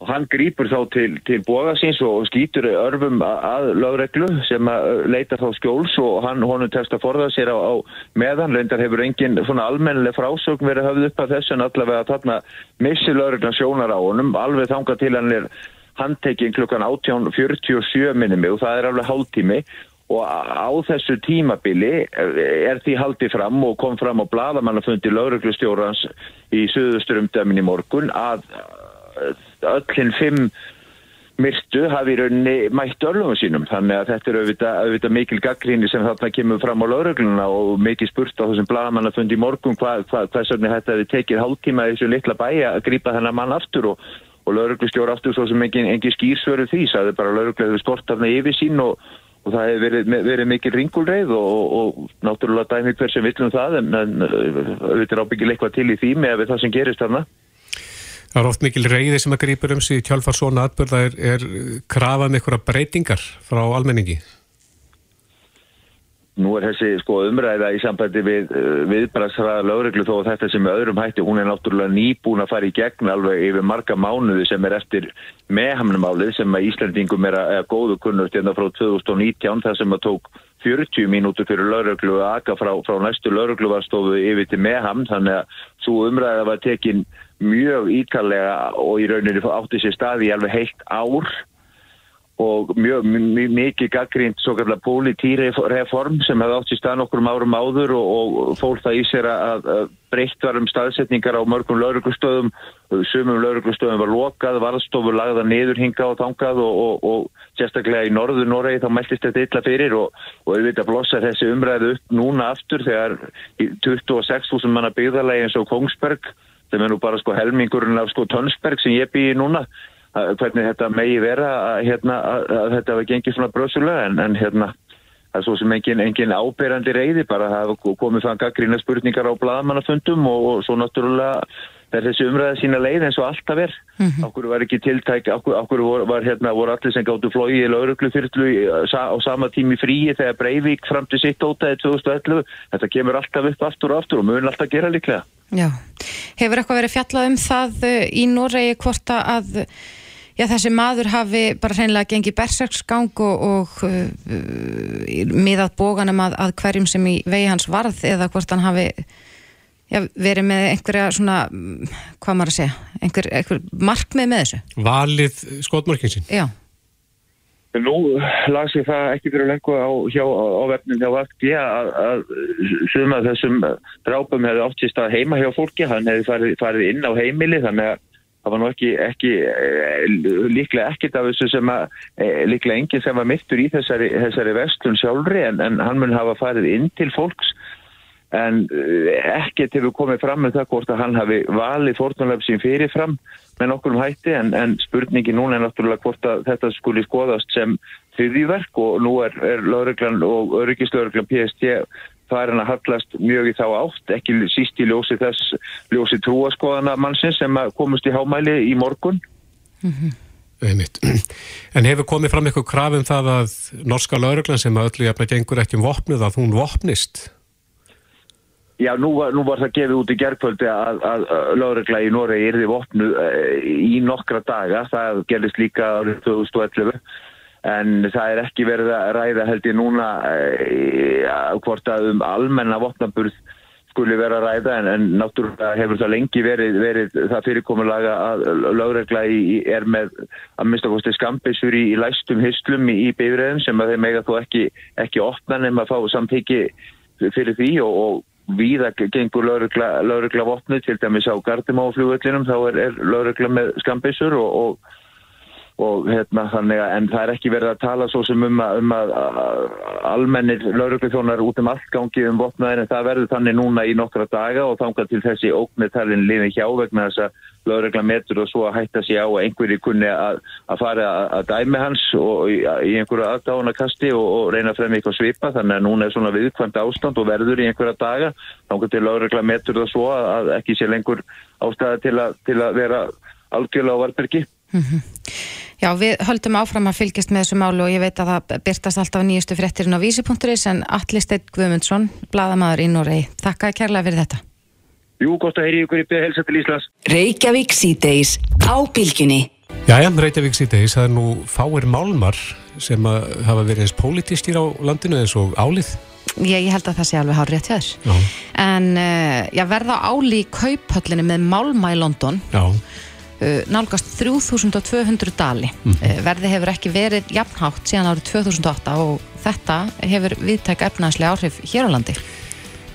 Og hann grýpur þá til, til boga síns og skýtur örfum að, að lögreglu sem að uh, leita þá skjóls og hann honum testa að forða sér á, á meðan. Reyndar hefur engin svona almennileg frásögn verið höfð upp af þessu en allavega þarna missi lögreglan sjónar á honum. Alveg þangað til hann er handtekinn klukkan 18.47 minni mig og það er alveg hálftími. og á þessu tímabili er því haldið fram og kom fram á bladamannafundi lauruglustjórans í Suðustrumdæmin í morgun að öllin fimm myrtu hafi í rauninni mætt örlugum sínum. Þannig að þetta er auðvitað, auðvitað mikil gaggríni sem þarna kemur fram á laurugluna og mikil spurt á þessum bladamannafundi í morgun hvað hva, hva, hvernig þetta hefði tekið hálftíma í þessu litla bæi að grípa þennan mann aftur og og lauruglustjóra aftur svo sem engin, engin skýrsvöru því, sagði bara lauruglega hefur skort af það yfir sín og, og það hefur verið, verið mikil ringulreið og, og, náttúrulega dæmi hver sem villum það en, en auðvitað er ábyggilega eitthvað til í því með það sem gerist þarna. Það er oft mikil reyði sem að grýpur um sig í tjálfar svona atbyrða er, er krafað með einhverja breytingar frá almenningi. Nú er þessi sko, umræða í sambandi við uh, viðbrassraða lögreglu þó að þetta sem með öðrum hætti, hún er náttúrulega nýbúin að fara í gegn alveg yfir marga mánuði sem er eftir meðhamnumálið sem að Íslandingum er að, að góðu kunnust hérna frá 2019 þar sem að tók 40 mínútur fyrir lögreglu að aka frá, frá næstu lögregluvarstofu yfir til meðhamn þannig að svo umræða var tekin mjög íkallega og í rauninni átti sér staði í alveg heilt ár og mjög mikið gaggrínt svo kallar pólitýreform sem hefði átt í stað nokkur árum áður og, og fól það í sér að, að breytt var um staðsetningar á mörgum lauruglustöðum, sumum lauruglustöðum var lokað, varðstofur lagða niður hinga og tangað og, og, og sérstaklega í norður Noregi þá mæltist þetta illa fyrir og auðvitað blossa þessi umræðu upp núna aftur þegar 26.000 manna byggðarlegi eins og Kongsberg sem er nú bara sko helmingurinn af sko Tönsberg sem ég býi núna hvernig þetta megi vera að, hérna, að, að þetta var gengið svona bröðsulega en, en hérna það er svo sem engin, engin áberandi reyði bara að hafa komið fann gaggrína spurningar á bladamannafundum og, og svo náttúrulega er þessi umræða sína leið eins og alltaf er. Mm -hmm. okkur var ekki tiltæk okkur, okkur var, var hérna voru allir sem gáttu flói í lauruglu fyrtlu á sama tími fríi þegar Breivik fram til sitt ótaði 2011 þetta kemur alltaf upp aftur og aftur og mun alltaf gera líklega. Já, hefur eitthvað verið fjallað um það uh, í Noregi hvort að já, þessi maður hafi bara hreinlega gengið berserksgang og, og uh, miðað bóganum að, að hverjum sem í vegi hans varð eða hvort hann hafi já, verið með einhverja svona, hvað maður að segja, einhver, einhver markmið með þessu. Valið skotmarkin sín? Já. Nú las ég það ekki fyrir lengu á, hjá, á vefnum hjá Vakti að, að suma þessum drápum hefði oft síst að heima hjá fólki, hann hefði farið, farið inn á heimili þannig að það var nú ekki, ekki líklega ekkit af þessu sem að líklega enginn sem var mittur í þessari, þessari vestlun sjálfri en, en hann mun hafa farið inn til fólks. En ekkert hefur komið fram með það hvort að hann hafi valið fórtunlega sín fyrirfram með nokkur um hætti en, en spurningi núna er náttúrulega hvort að þetta skuli skoðast sem þriðíverk og nú er, er lauruglan og öryggislauruglan PST farin að hallast mjög í þá átt, ekki síst í ljósi þess ljósi trúaskoðana mannsins sem komist í hámæli í morgun. Mm -hmm. En hefur komið fram eitthvað krafum það að norska lauruglan sem að öllu jafnveg gengur ekki um vopnið að hún vopnist? Já, nú var, nú var það gefið út í gerðkvöldi að, að, að laurugla í Noregi erði vopnu í nokkra daga, það gerðist líka árið 2011 en það er ekki verið að ræða held ég núna e, hvort að um almenna vopnaburð skuli vera að ræða en, en náttúrulega hefur það lengi verið, verið það fyrirkomulega að lögregla er með að mista kosti skambisur í, í læstum hyslum í, í beifræðum sem að þeim eiga þó ekki, ekki opna nefn að fá samtiki fyrir því og, og Víða gengur lögregla, lögregla vopnu til dæmis á Gardimáflugöllinum þá er, er lögregla með skambisur og, og og hérna þannig að en það er ekki verið að tala svo sem um að, um að, að almennir laurugluþjónar út um allt gangi um vopnaðin en það verður þannig núna í nokkra daga og þángar til þessi óknirtalinn liði hjá vegna þess að laurugla metur og svo að hætta sig á að einhverju kunni að, að fara að dæmi hans og í, í einhverju aðdáðanakasti og, og reyna að fremja eitthvað svipa. Þannig að núna er svona viðkvæmt ástand og verður í einhverja daga. Þángar til laurugla metur það svo að ekki sé lengur ástæða til, til að vera algjörlega á varbergi mm -hmm. Já, við höldum áfram að fylgjast með þessu málu og ég veit að það byrtast alltaf nýjustu fréttirinn á vísi.is en Alli Steinn Guðmundsson, bladamæður í Noregi. Takk að kærlega fyrir þetta. Jú, gott að heyri ykkur í beða helsa til Íslands. Reykjavík síðdeis á bylginni. Jæja, Reykjavík síðdeis, það er nú fáir málmar sem hafa verið eins pólitistýr á landinu eins og álið. Ég, ég held að það sé alveg hár rétt hjá þess. En uh, ég verða áli í kauphöllinni með málma í London. Já. Uh, nálgast 3200 dali mm -hmm. verði hefur ekki verið jafnhátt síðan árið 2008 og þetta hefur viðtæk efnaðslega áhrif hér á landi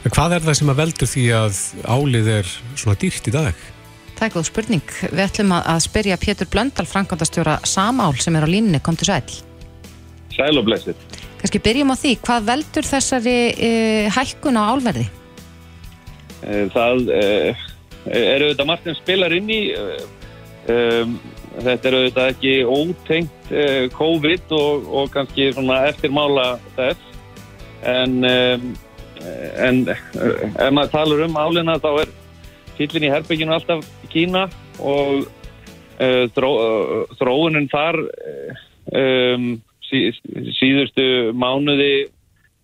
Hvað er það sem að veldur því að álið er svona dýrt í dag? Það er góð spurning Við ætlum að spyrja Pétur Blöndal Frankondastjóra Samál sem er á línni, kom til sæl Sæl og blessið Kanski byrjum á því, hvað veldur þessari e, hækkun á álverði? Það e, er auðvitað margt sem spilar inn í Um, þetta er auðvitað ekki ótengt uh, COVID og, og kannski eftirmála þess. En, um, en uh, ef maður talar um álina þá er fyllin í herbygginu alltaf Kína og uh, þró, uh, þróunin þar um, sí, síðustu mánuði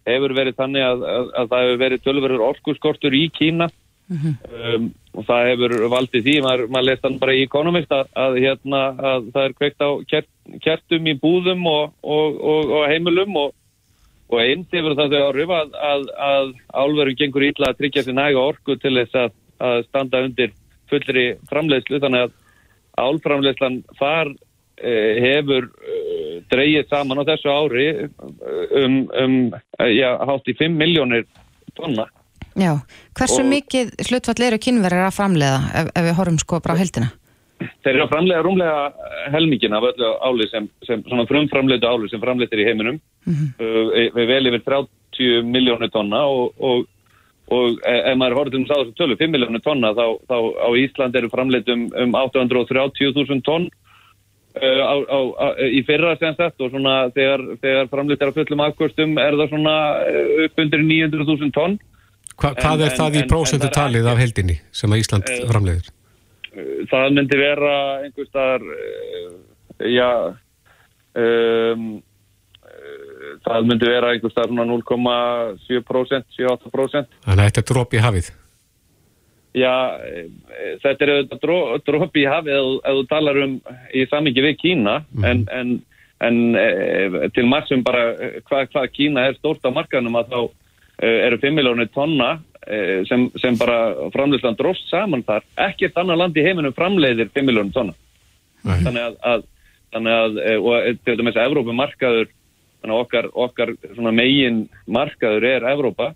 hefur verið þannig að, að, að það hefur verið tölverður orkuskortur í Kína um, og það hefur valdið því, maður, maður lest hann bara í Economist að, að, hérna, að það er kveikt á kert, kertum í búðum og, og, og, og heimilum og, eins hefur það þau áhrif að, að, álverum gengur ítla að tryggja sér næga orku til þess að, standa undir fullri framleiðslu. Þannig að álframleiðslan þar eh, hefur eh, dreigið saman á þessu ári um, um já, hátt í 5 miljónir tonna Já, hversu Og- mikið hlutfall eru kynverðir að framleiða ef, ef við horfum sko bara á heldina? Þeir eru að framlega rúmlega helmingin af öllu áli sem, sem svona frumframleitu áli sem framleitir í heiminum. Uh, við vel yfir 30 miljónir tonna og, og, og e- ef maður horfður um sá þessu tölu 5 miljónir tonna þá, þá á Ísland eru framleitt um, um 830.000 tonn uh, á, á, á, í fyrra sem sagt og svona þegar, þegar framleitt er að fullum afkvörstum er það svona uh, upp undir 900.000 tonn Hva, hvað En- er það en- í en- prósentu en það er talið af heldinni sem að Ísland Eh, framleiðir? það myndi vera einhver staðar uh, já um, uh, það myndi vera einhver staðar svona 0,7% 7-8% Þannig að þetta er dróp í hafið. já, eh, þetta er auðvitað dró, dróp í hafið ef, þú- talar um í samingi við Kína en, en, en til massum bara eh, hvað hva Kína er stórt á markanum að þá eru 5 miljónir tonna e, sem, sem bara framleiðslan dróst saman þar. Ekkert annar land í heiminum framleiðir 5 miljónir tonna. Þannig að, að, þannig að e, og til dæmis Evrópu markaður þannig að okkar, okkar megin markaður er Evrópa.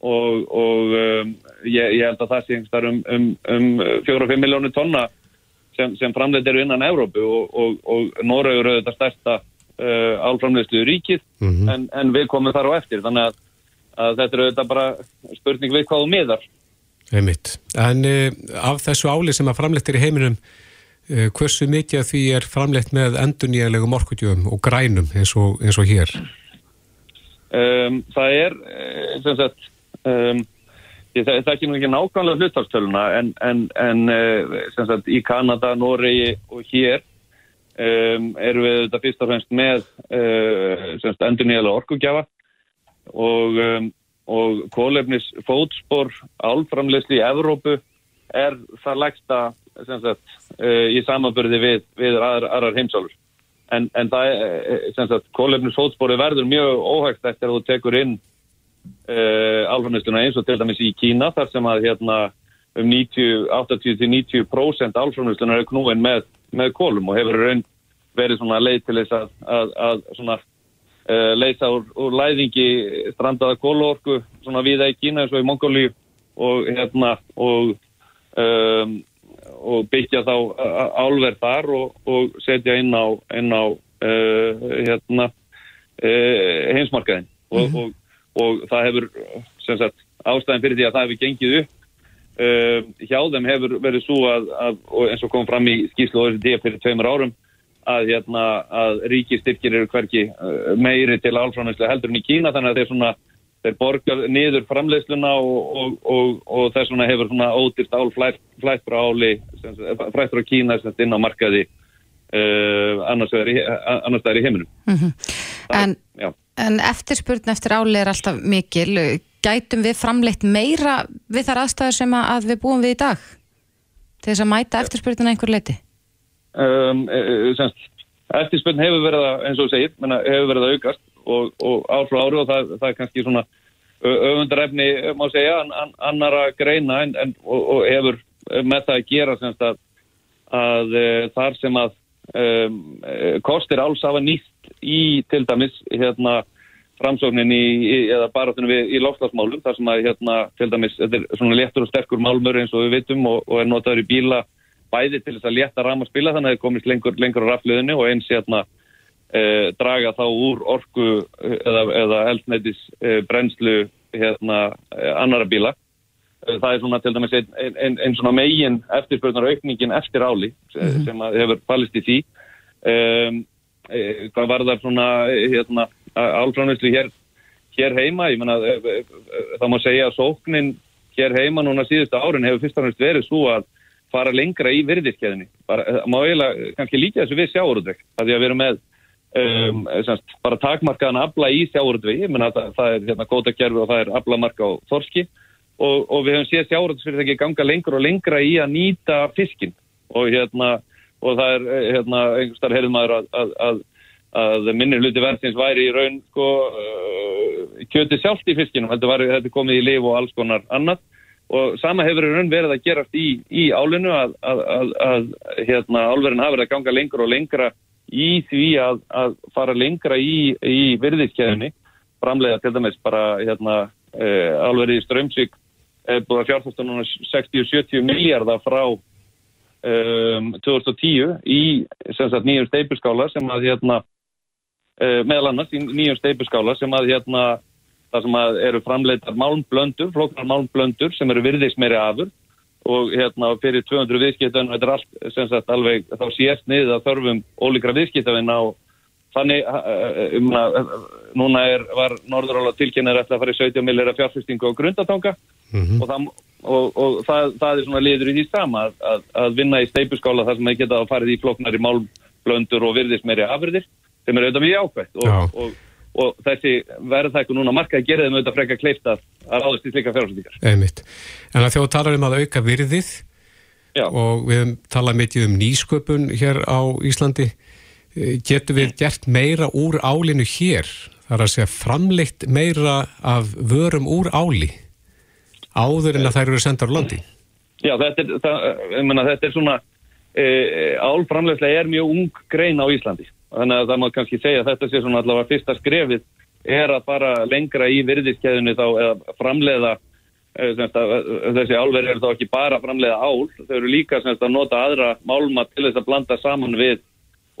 Og, og um, ég, ég held að það sé einhverstað um, um, um 4-5 miljónir tonna sem, sem framleitt eru innan Evrópu. Og, og, og Norraugur eru þetta stærsta uh, álframleiðslu ríkið en, en við komum þar á eftir. Þannig að, að þetta eru þetta bara spurning við hvað þú miðar Einmitt. En uh, af þessu áli sem að framleitt er í heiminum, uh, hversu mikið af því er framleitt með endurnýjanlegum orkutjöfum og grænum eins og, eins og hér? um, það er eh, sem sagt um, ég það, það ekki nú ekki nákvæmlega hlutastöluna en, en, en sem sagt í Kanada, Noregi og hér um, erum við þetta fyrst og fremst með uh, sem sagt endur nýjalega orkugjafa og, um, og kólefnis fótspor álframleysli í Evrópu er það lægsta sem sagt uh, í samanbyrði við, við aðrar, aðrar heimsálur en, en það er eh, sem sagt kólefnisfótspori verður mjög óhægt eftir að þú tekur inn uh, álframleysluna eins og til dæmis í Kína þar sem að hérna um 90, 80-90% álframleysluna er knúin með, með kólum og hefur raun verið svona leið til þess að, að, að svona leysa úr, úr læðingi strandaða kólorku svona viða í Kína eins og í Mongóli og hérna og um, og byggja þá álverð þar og, og setja inn á, inn á uh, hérna uh, heimsmarkaðin og, og, og það hefur sem sagt ástæðin fyrir því að það hefur gengið upp uh, hjá þeim hefur verið svo að, að og eins og kom fram í skýslu OECD fyrir tveimur árum að, hérna, að ríkistyrkir eru hverki uh, meiri til álfránislega heldur en í Kína þannig að þeir svona þeir borgar niður framleiðsluna og, og, og, og þess vegna hefur svona ódýrt ál flætt, flætt frá áli sagt, flætt frá Kína sem inn á markaði uh, annars í, annars vegar í heiminum Mhm. En, já. en eftirspurn eftir áli er alltaf mikil. Gætum við framleitt meira við þar aðstæður sem að að við búum við í dag? Til þess að mæta eftirspurnina einhver leiti? Um, uh, semst, eftirspurn hefur verið að, eins og segir, hefur verið að aukast og, og ár frá ári og það, það er kannski svona öfundarefni, má segja, an, an, annara greina en, en, og, og hefur með það að gera semst að, að uh, þar sem að um, kostir áls hafa nýtt í til dæmis hérna framsóknin í, eða barátunum við í lofslagsmálum þar sem að hérna til dæmis þetta er svona léttur og sterkur málmur eins og við vitum og, og er notaður í bíla bæði til þess að létta ramaspila þannig að það komist lengur, lengur á rafliðinu og eins hérna e, draga þá úr orku eh, eða, eða eldnætis e, brennslu hérna e, annara bíla. E, það er svona til dæmis einn ein, ein, ein svona megin eftirspurnar aukningin eftir áli mm sem að hefur fallist í því. E, hvað var það svona hérna álfránislu hér, hér heima, ég menna það má segja að sóknin hér heima núna síðustu árin hefur fyrst og fremst verið svo að fara lengra í virðiskeiðinni. Það má eiginlega kannski líka þessu við sjáurútveg. Það er að erum með um, semst, bara takmarkaðan afla í sjáurútvegi. Það, það er hérna gótakerfi og það er aflamarka á þorski og, og við hefum séð sjáurútvegsfyrirtæki ganga lengra og lengra í að nýta fiskin og hérna og það er eh, hérna einhvers þar heyrðum maður að, að, að að minnir hluti verðsins væri í raun sko, uh, kjöti sjálft í fiskinum, þetta var þetta komið í liv og alls konar annað og sama hefur verið að gerast í, í álinu að, að, að, að hérna, álverðin hafa verið að ganga lengra og lengra í því að fara lengra í, í virðiskeiðinni framlega til dæmis bara hérna, álverið í Strömsvík er búið að fjárfæsta núna 60-70 miljardar frá um, 2010 í nýjum steipuskála sem að hérna uh, meðal annars í nýjum steipuskála sem að hérna það sem eru framleitar málmblöndur, flóknar málmblöndur sem eru virðis meiri afur og hérna fyrir 200 viðskiptun þetta er allt sem sagt alveg þá sést niður að þörfum ólíkra viðskiptun á þannig um að núna er, var Norðurála tilkynnar eftir að fara í 17 millera fjárfestingu á grundatanga mm -hmm. og, það, og, og það, það er svona liður í því sama að, að, að vinna í steipuskála þar sem það geta að farið í flóknar í málmblöndur og virðis meiri afurðir sem er auðvitað mjög ákvæmt og, og, og þessi verðþækku núna markaði gerðið með auðvitað frekka kleift að ráðast í slika fjárhaldíkar. Einmitt. En að þjóðu talar um að auka virðið Já. og við talaðum mikið um nýsköpun hér á Íslandi. Eh, getur við gert meira úr álinu hér? Það er að segja framleitt meira af vörum úr áli áður en að þær eru sendar á landi? Já, þetta er, það, mena, þetta er svona e, álframlegslega er mjög ung grein á Íslandi þannig að það má kannski segja að þetta sé svona allavega fyrsta skrefið er að fara lengra í virðiskeiðinu þá eða framleiða eh, semst, þessi álverði eru þá ekki bara framleiða ál, þau eru líka semst, að nota aðra málma til þess að blanda saman við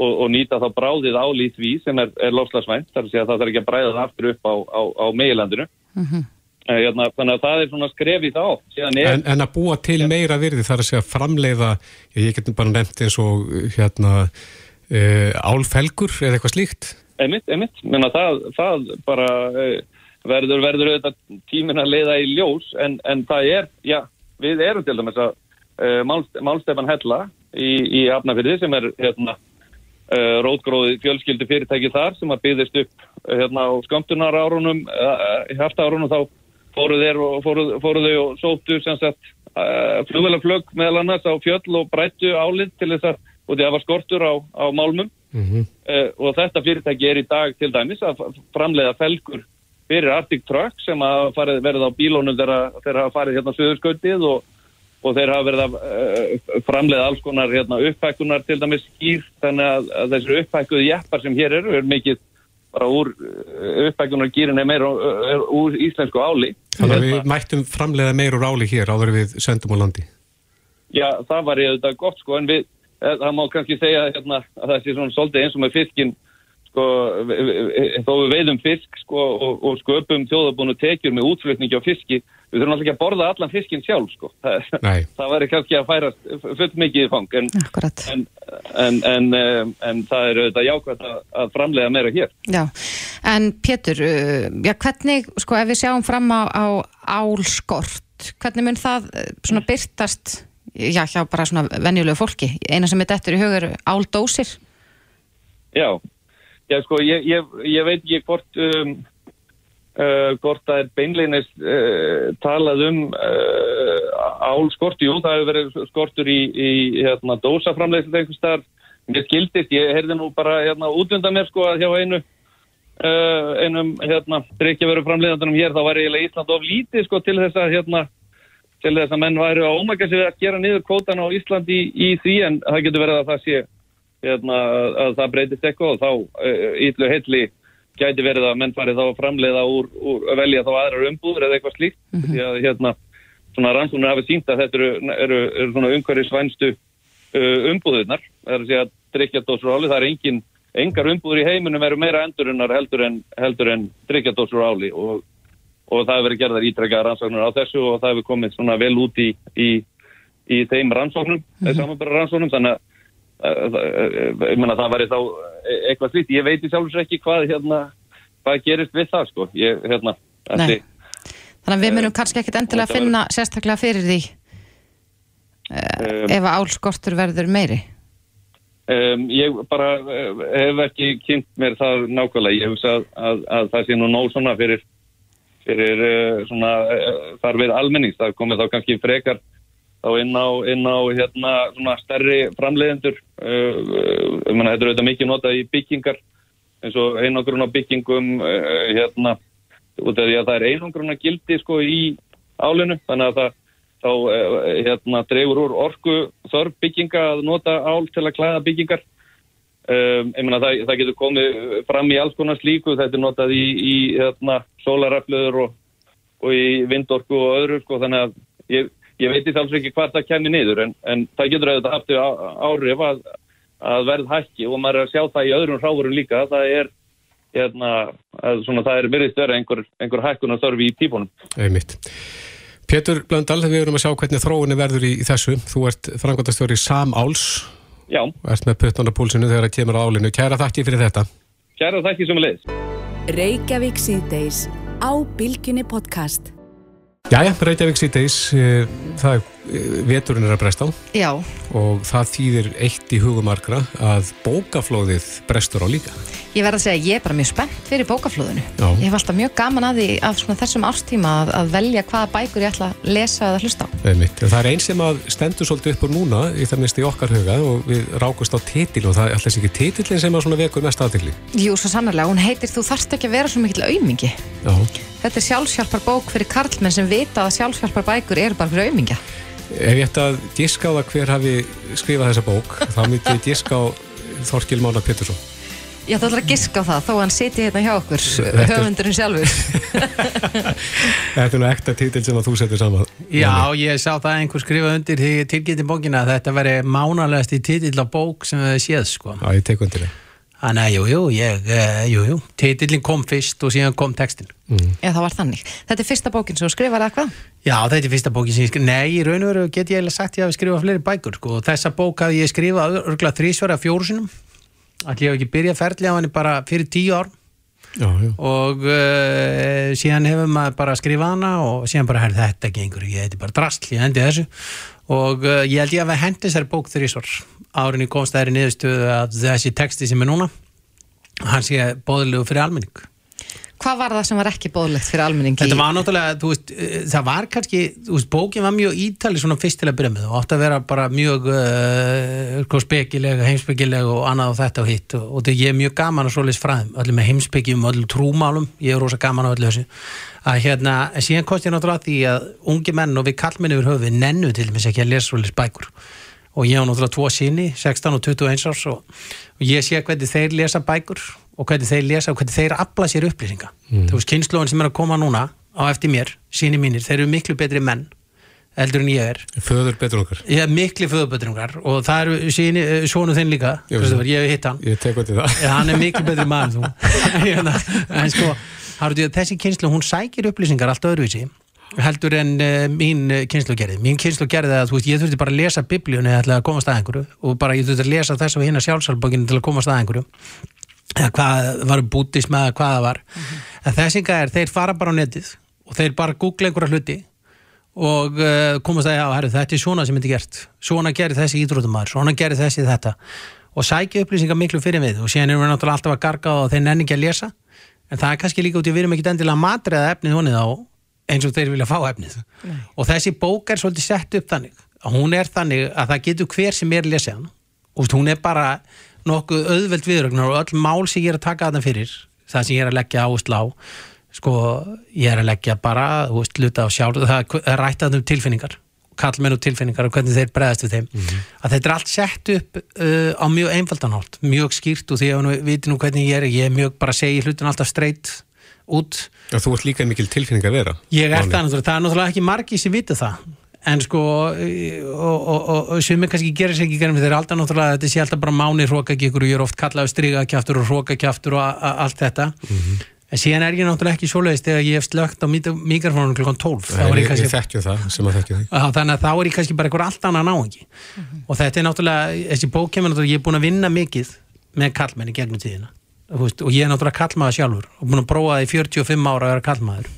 og, og nýta þá bráðið ál í því sem er, er lofslagsvænt, þar sé að það þarf ekki að bræða það aftur upp á, á, á meilandinu mm -hmm. Hérna, þannig að það er svona skrefið þá er... en, en að búa til meira virði þar að segja framleiða ég getum bara nefnt eins og hérna uh, álfelgur eða eitthvað slíkt? Emitt, emitt, menna það, það bara uh, verður, verður auðvitað tímin að leiða í ljós en, en það er, já, við erum til dæmis að uh, Mál, Málstefan Hella í, í Afnafyrði sem er hérna rótgróði fjölskyldu fyrirtæki þar sem að byggðist upp hérna á skamtunar árunum, hefta árunum þá fóruð þeir og fóruð, fóruð þau og sóttu sem sagt flugvelaflög meðal annars á fjöll og brættu álið til þess að og það var skortur á, á málmum. Mm -hmm. uh, og þetta fyrirtæki er í dag til dæmis að framleiða felgur fyrir Arctic Truck sem að farið, verið á bílónum þegar þeir hafa farið hérna söðurskautið og, og þeir hafa verið að uh, framleiða alls konar hérna, upphækkunar til dæmis skýr þannig að, að þessir upphækkuðu jeppar sem hér eru er mikið bara úr uh, upphækkunar gýrin er meira úr íslensku áli. Þannig að við mættum framleiða meir úr áli hér áður við sendum á landi. Já, það var ég auðvitað gott sko en við Eh, það má kannski segja hérna, að það sé svona svolítið eins og með fiskin sko, þó við veiðum fisk sko, og, og sköpum þjóðabúinu tekjur með útflutningi á fiski við þurfum alltaf ekki að borða allan fiskin sjálf sko. það, það væri kannski að færa fullt mikið í fang en, en, en, en það er auðvitað jákvæmt að, að framlega meira hér. Já, en Pétur uh, já, hvernig, sko, ef við sjáum fram á, á álskort, hvernig mun það svona byrtast já, hjá bara svona venjulegu fólki. Eina sem er dettur í hugur áldósir Já, já sko ég, ég, ég veit ekki hvort um, uh, hvort það er beinleginnist uh, talað um uh, álskort, jú það hefur verið skortur í, í hérna, dósaframleysið einhvers þar, mér skildist ég heyrði nú bara hérna útvönda mér sko að hjá einu uh, einum hérna, drikkja veru framleiðandunum hér, þá var eiginlega Ísland of lítið sko til þess að hérna til þess að menn væri á ómækja við að gera niður kvótan á Íslandi í, í því en það getur verið að það sé hérna, að það breytist eitthvað og þá ítlu uh, heitli gæti verið að menn farið þá að framleiða úr, úr að velja þá aðrar umbúður eða eitthvað slíkt mm -hmm. því að hérna svona rannsóknir hafi sínt að þetta eru, eru, eru svona umhverjusvænstu uh, umbúðunar það er að segja að drikkjadósur áli það er engin, engar umbúður í heiminum eru meira endurinnar heldur en, en drikkjadósur áli og og það hefur verið gerðar ítrekka rannsóknur á þessu og það hefur komið svona vel út í, í, í þeim rannsóknum, mm -hmm. samanbæra rannsóknum, þannig að ég menna það væri þá eitthvað slíkt, ég veit í sjálfsveits ekki hvað hérna, hvað gerist við það sko, ég, hérna, þessi Þannig að við munum kannski ekkit endilega að finna sérstaklega fyrir því Um, ef að álskortur verður meiri. Um, ég bara hef ekki kynnt mér það nákvæmlega. Ég hugsa að, að, að það sé nú nóg svona fyrir, fyrir uh, svona uh, þarfir almennings. Það komið þá kannski frekar þá inn á, inn á hérna svona stærri framleiðendur. Uh, þetta er auðvitað mikið notað í byggingar eins og einangrun á byggingum hérna út af því að það er einangrun að gildi sko í álinu þannig að það þá eh, hérna, dregur úr orku þörf bygginga að nota ál til að klæða byggingar um, það, það getur komið fram í alls konar slíku, þetta er notað í, í hérna, sólaraflöður og, og í vindorku og öðru sko, þannig að ég, ég veit í þalls ekki hvað það kemur niður en, en það getur auðvitað haft á- áhrif að, að verð hækki og maður er að sjá það í öðrum hráfurum líka, það er hérna, að svona það er virðist vera einhver, einhver hækkun og þörf í típunum. Pétur Blöndal, við erum að sjá hvernig þróunni verður í, í þessu. Þú ert frangotastjóri Sam Áls, Já, ert með puttan á púlsinu þegar það kemur á álinu. Kæra þakki fyrir þetta. kæra þakki sem leiðis Reykjavík síðdeis á Bilginni podcast. Jæja, Reykjavík síðdeis, eh, það er, veturinn er að bresta á Já, og það þýðir eitt í hugumarkra að bókaflóðið brestur á líka. ég verð að segja að ég er bara mjög spennt fyrir bókaflóðinu Já. Ég hef alltaf mjög gaman að því af svona þessum ástíma að, að velja hvaða bækur ég ætla að lesa eða hlusta á Einmitt. Það er einn sem að stendur svolítið upp úr núna í það minnst í okkar huga og við rákust á titil og það er alltaf ekki titillin sem vekur mest aðtikli. Jú, svo sannarlega, hún heitir Þú þarft ekki að vera svo mikill aumingi Já. Þetta er sjálfsjálfar bók fyrir karlmenn sem vita að sjálfsjálfar bækur eru bara fyrir aumingja Ef ég ætti að giska á það hver hafi skrifað þessa bók, þá myndi ég giska á Þorkil Mána Pétursson. Ég ætla alltaf að giska á það þó að hann siti hérna hjá okkur Þetta höfundurinn sjálfur Þetta er nú ekta titil sem að þú setur saman. Já, ég sá það einhver skrifa undir því tilgæti bókina að þetta veri mánalegast í titill á bók sem við séð sko. Já, ég tek undir það. Þannig að jú, jú, ég, uh, jú, jú, titillin kom fyrst og síðan kom textin. Já, það var þannig Þetta er fyrsta bókin sem þú skrifar eða hvað? Já, þetta er fyrsta bókin sem ég skrifa. Nei, í raun og veru get ég eiginlega sagt ég hafi skrifað fleiri bækur sko. og þessa bók hafi ég skrifað örgulega þrísvara fjórusinum. Allir ég hef ekki byrjað ferli á henni bara fyrir tíu ár Já, já. og uh, síðan hefur maður bara skrifað hana og síðan bara herr þetta gengur, ég heiti bara drastl, ég hendi þessu og uh, ég held ég að við hendi þessari bók þrísvar árin í komst þær í niðurstöðu að þessi texti sem er núna hann sé bóðilegu fyrir almenning Hvað var það sem var ekki bóðlegt fyrir almenningi? Þetta var náttúrulega, þú veist, eh, það var kannski, þú veist, bókin var mjög ítali svona fyrst til að byrja með og átti að vera bara mjög uh, spekileg, heimspekileg og annað og þetta og hitt og, og þetta ég er mjög gaman að svoleiðis fræðum, öllum með heimspekjum, öllum trúmálum, ég er rosa gaman á öllu þessu að hérna, síðan kosti ég náttúrulega að því að ungi menn og við kallmenni yfir höfu nennu til dæmis ekki að lesa svoleiðis bækur og ég á náttúrulega tvo síni, 16 og 21 árs og, og ég sé hvernig þeir lesa bækur og hvernig þeir lesa og hvernig þeir afla sér upplýsinga Mm. þú veist, kynnslóðin sem er að koma núna á eftir mér, síni mínir, þeir eru miklu betri menn eldur en ég er Föður betur okkar. ég er miklu föðubötrungar og það eru síni, svonu þinn líka Ég ég hef hitt hann Ég tek undir það. Já, hann er miklu betri maður en þú en sko, þessi kynslu hún sækir upplýsingar allt öðruvísi heldur en uh, mín uh, kynslu gerði mín kynslu gerði að þú veist, ég þurfti bara að lesa biblíunni til að komast að einhverju og bara ég þurfti að lesa þess og hérna sjálfsálbókinu til að komast að einhverju. Eða hvað var bútism eða hvað það var. En þessi gæðir, þeir fara bara á netið og þeir bara googla einhverja hluti og uh, komast að já, herru, þetta er svona sem þetta er gert. Svona gerir þessi ídrótumar, svona gerir þessi þetta. Og sækja upplýsingar miklu fyrir við og síðan erum við náttúrulega alltaf að garga og þeir nenni ekki að lesa. En það er kannski líka út í að við erum ekki endilega að matriða efnið honið á eins og þeir vilja fá efnið. Og þessi bók er svolítið sett upp þannig að hún er þannig að það getur hver sem er lesið hann og hún er bara nokkuð auðveld viðrögnar og öll mál sem ég er að taka þarna fyrir það sem ég er að leggja áherslu á sko, ég er að leggja bara veist, luta á sjálf, það er rætt að um tilfinningar, kallmenn og tilfinningar og hvernig þeir bregðast við þeim. Að þetta er allt sett upp uh, á mjög einfaldanált, mjög skýrt og því að við viti nú hvernig ég er, ég er mjög bara að segja hlutin alltaf straight út. Já, þú ert líka mikil tilfinning að vera. Ég er það það er náttúrulega ekki margi sem vita það. En sko og, og, og, og sem er kannski gerir sér ekki gerum þeir er alltaf náttúrulega, þetta sé alltaf bara máni hrókakíkur og ég er oft kallaði strigakjaftur og hrókakjaftur og allt þetta. En síðan er ég náttúrulega ekki svoleiðist þegar ég hef slögt á mikrofónum klukkan 12 þá Nei, er Ég, kannski ég þekkju það sem að þekkju þig. Já, þannig að þá er ég kannski bara einhver allt annað náengi og þetta er náttúrulega, þessi bók kemur náttúrulega, ég er búin að vinna mikið með kallmenni gegnum tíðina veist, og ég er náttúrulega kallmaður sjálfur og búin að prófa það í 45 ára að vera kallmaður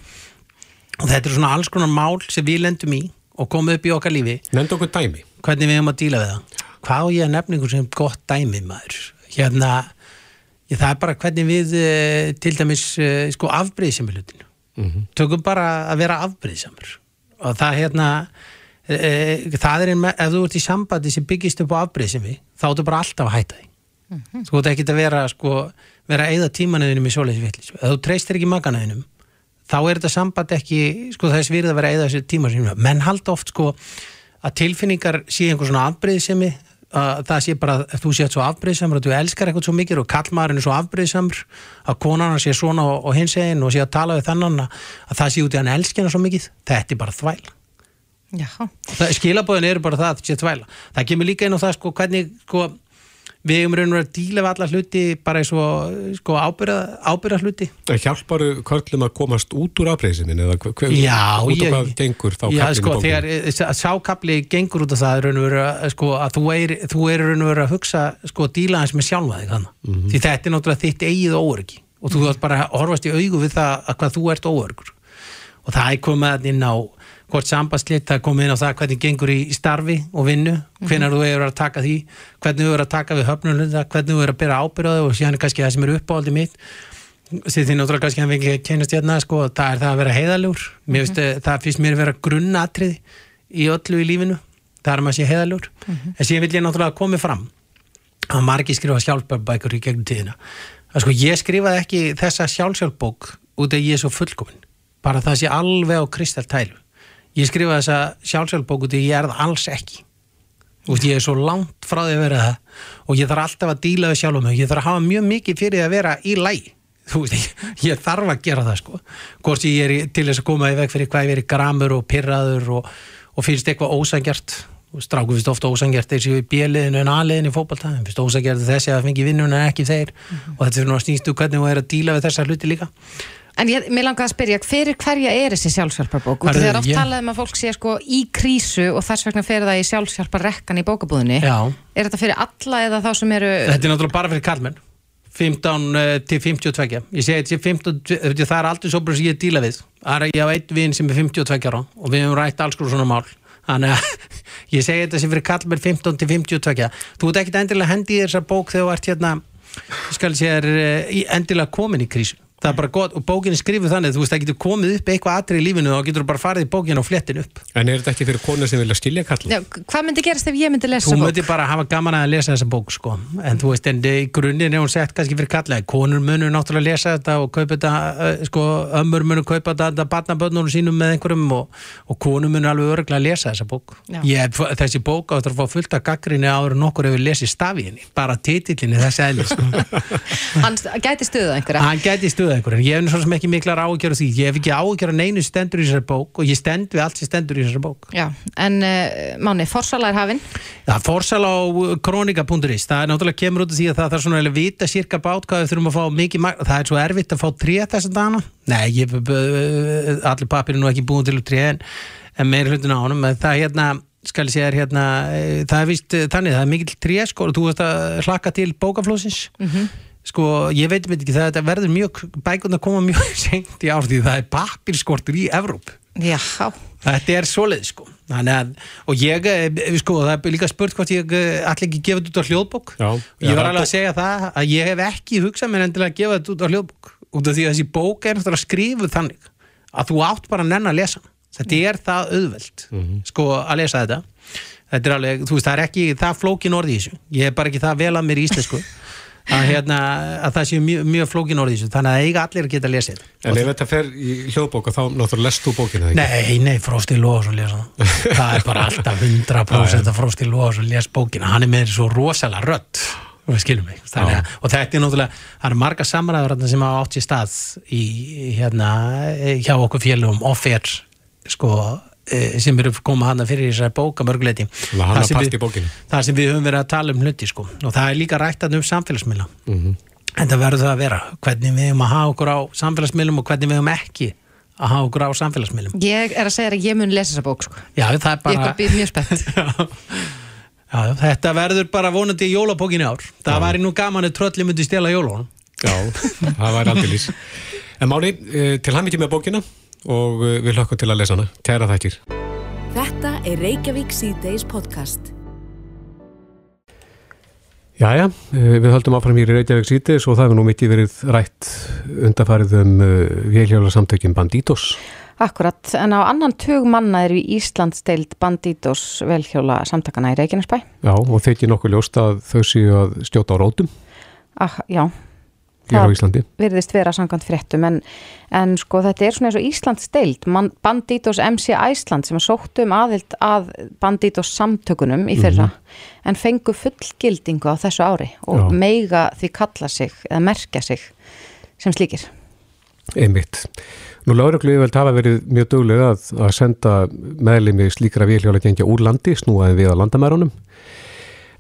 og þetta er svona alls konar mál sem við lendum í og komið upp í okkar lífi. Nefnd okkur dæmi. hvernig við hefum að díla við það. Hvað á ég að nefna einhver sem gott dæmi maður? Hérna ég, það er bara hvernig við eh, til dæmis eh, sko afbreyðsami hlutinu Mhm. tökum bara að vera afbreyðsamur og það hérna e, e, það er einn með, ef þú ert í sambandi sem byggist upp á afbreyðsami þá áttu bara alltaf að hætta því. Þú ert ekki að vera sko, vera að eyða tímanuðinum í svoleiðis vitlis ef þú treystir ekki maganuðinum þá er þetta samband ekki sko, þess virð að vera að eyða þessi tímanuðinum menn halda oft sko að tilfinningar sé einhver svona afbreyðsami að það sé bara að þú sé svo afbreyðsamur að þú elskar eitthvað svo mikið og kallmaðurinn er svo afbreyðsamur að konan sé svona og, og hins eginn og sé að tala við þannan að, að það sé út í hann elskina svo mikið þetta er bara þvæl Já, skilabóðin eru bara það að þetta sé þvæla. Það kemur líka inn á það sko hvernig sko, við hefum raun og verið að díla við alla hluti bara eins og sko, ábyrða, ábyrða hluti. Hjálparu körlum að komast út úr afbreyðsinin eða hver, Já, út ég- hvað gengur þá Já, kaflinn í sko, bókinni? þegar eh, sákapli gengur út af það raun og veru, að, sko, að þú er, þú er raun og veru að hugsa sko, díla hans með sjálfa þig þannig Mhm. því þetta er náttúrulega þitt eigið óöryggi. Og þú þarf bara að horfast í augu við það að hvað þú ert óöryggur og það er þarna inn á hvort sambandslitt, það komið inn á það hvernig gengur í starfi og vinnu hvenær þú hefur að taka því, hvernig þú hefur að taka við höfnulunda, hvernig þú hefur að byrja ábyrðaði og síðan er kannski það sem er uppáhaldi mitt. Sem því náttúrulega kannski hann ekki kynast hérna sko, það er það að vera finnst, mm það finnst mér að vera grunnatrið í öllu í lífinu það er að maður sé heiðalugur en síðan vil ég náttúrulega komið fram að margir skrifa sjálfbærbækur í gegnum tíðina. Að sko ég skrifaði ekki þessa sjálfsjálfbók út að ég er svo fullkomin bara það sé alveg á kristaltælu ég skrifaði þessa sjálfsjálfbók út að ég er það alls ekki. Veist, ég er svo langt frá því að vera það. Og ég þarf alltaf að díla við sjálfum mig. Ég þarf að hafa mjög mikið fyrir að vera í veist, ég, ég þarf að gera það sko. Hvort ég er í- til þess að koma í veg fyrir hvað ég verið gramur og pirraður og, og finnst eitthvað ósangjart stráku finnst ofta ósangjart þessi í bjöliðinu en aðliðinu í fótbolta. En finnst ósangjart þessi að fengi vinnuna en ekki þeir. Og þetta er svona snýstu hvernig þú er að díla við þessar hluti líka En ég, mér langar að spyrja, fyrir hverja er þessi sjálfsjálfarbók? Herðu, Þegar oft ég- talað um að fólk sé sko í krísu og þess vegna fer það í sjálfsjálfarrekkan í bókabúðinni. Já. Er þetta fyrir alla eða þá sem eru... Þetta er náttúrulega bara fyrir kallmenn 15 eh, til 52 ég segi þetta sé 15, þetta- það er aldrei svo bara sem ég díla við það er ég hafa einn vinn sem er 52 ára og við hefum rætt alls svona mál þannig að ég segi þetta sem fyrir kallmenn 15 til 52 þú ert ekkit endilega hendi í þessa bók þegar þú ert hérna það er bara gott og bókin er skrifuð þannig þú veist það getur komið upp eitthvað atrið í lífinu og þá getur þú bara farið í bókin og flettin upp En er þetta ekki fyrir konur sem vilja skilja kalla? Já, hvað myndi gerast ef ég myndi lesa Þú bók? mötti bara hafa gaman að lesa þessa bók sko. en þú veist, en í grunninn er hún sett kannski fyrir kallaði, konur munur náttúrulega lesa þetta og kaupa þetta, uh, sko ömmur munur kaupa þetta, þetta barnabönnunum sínum með einhverjum og, og konur munur alveg örglega að lesa þessa bók. Ég, þessi bók áttur að fá fullt af gaggrinni áður en okkur hefur lesið stafiðinni bara titillinni þessi eðli sko. Hann gæti stuðað stuða einhver en ég hef sem ekki miklar áhugjör af því. Ég hef ekki áhugjör af neinu stendur í þessari bók og ég stend við allt sem stendur í þessari bók. Já, en uh, Máni, forsala er hafinn. Já, forsal á kronika.is það er náttúrulega kemur út af því að það þarf svona að vita sirka bát hvað við þurfum að fá mikið það er svo erfitt að fá tré þess að dana nei, ég, allir papir er nú ekki búin til tré en, en meira hlutin á honum. Það hérna, skal ég segja þér hérna eh, það er vist þannig, það er mikill tré sko og þú veist að hlakka til bókaflósins sko, ég veit með ekki það þetta verður mjög, bækund að koma mjög seint í ár því það er papirskortur í Evróp Já. Þetta er svoleið sko. Að, og ég, eh, sko, það er líka spurt hvort ég eh, ætla ekki að gefa þetta út á hljóðbók. Já, Ég var alveg að segja það að ég hef ekki hugsað mér endilega að gefa þetta út á hljóðbók út af því að þessi bók er náttúrulega skrifuð þannig að þú átt bara að nenn að lesa þetta er það auðvelt sko að lesa þetta. Þetta er alveg, þú veist, það er ekki það flókin orði í þessu, ég er bara ekki það vel að mér í íslensku að, hérna, að það sé mjög, mjög flókin orði í þessu þannig að eiga allir að geta þetta En ef þetta fer í hljóðbóka þá náttúrulega lest þú þegar Nei, nei, Frosti Lóðarsson lesa það. það er bara alltaf 100% að Frosti Lóðarsson les bókina. Hann er með svo rosalega og skilum mig. Og þetta er náttúrulega, það eru marga samræður sem hafa átt sér stað í, hérna, hjá okkur félugum offer, sko eh, sem eru koma hana fyrir þessari bóka mörguleiti Það í bókinni. það sem við höfum verið að tala um hluti sko. og það er líka rættað um samfélagsmiðla. En það verður það að vera hvernig við höfum að hafa okkur á samfélagsmiðlum og hvernig við höfum ekki að hafa okkur á samfélagsmiðlum. Ég er að segja að ég mun lesa þessa bók, sko. Já, það er Ég bara er bara mjög spennt. Já, já, þetta verður bara vonandi í jólabókinni ár. Það væri nú gaman að trölli myndi stela jólun Já, það væri aldrei lís En Máni, eh, til hann ekki með bókina og eh, við hlökkum til að lesa hana Kæra þakkir Þetta er Reykjavík C-Days podcast. Jæja, eh, við höldum áfram hér í Reykjavík sítis og það hefur nú mikið verið rætt undarfarið um vélhjóla samtökjum Banditos. Akkurat, en á annan tug manna eru í Íslandsdeild Banditos velhjóla samtakana í Reykjanesbæ. Já, og þeir nokkuð ljóst að þau séu að stjóta á rótum Ah, já, hér á Íslandi. virðist vera samkvæmt fréttum en, en sko þetta er svona eins og Íslands deild Banditos MC Æsland sem sóttu um aðild að Banditos samtökunum í fyrra en fengu fullgildingu á þessu ári og Já. meiga því kalla sig eða merkja sig sem slíkir Einmitt. Nú lauruglu yfirvöld hafa verið mjög duglega að, að senda meðlimi slíkra vélhjóla gengja úr landi, snúaði við að landamærunum.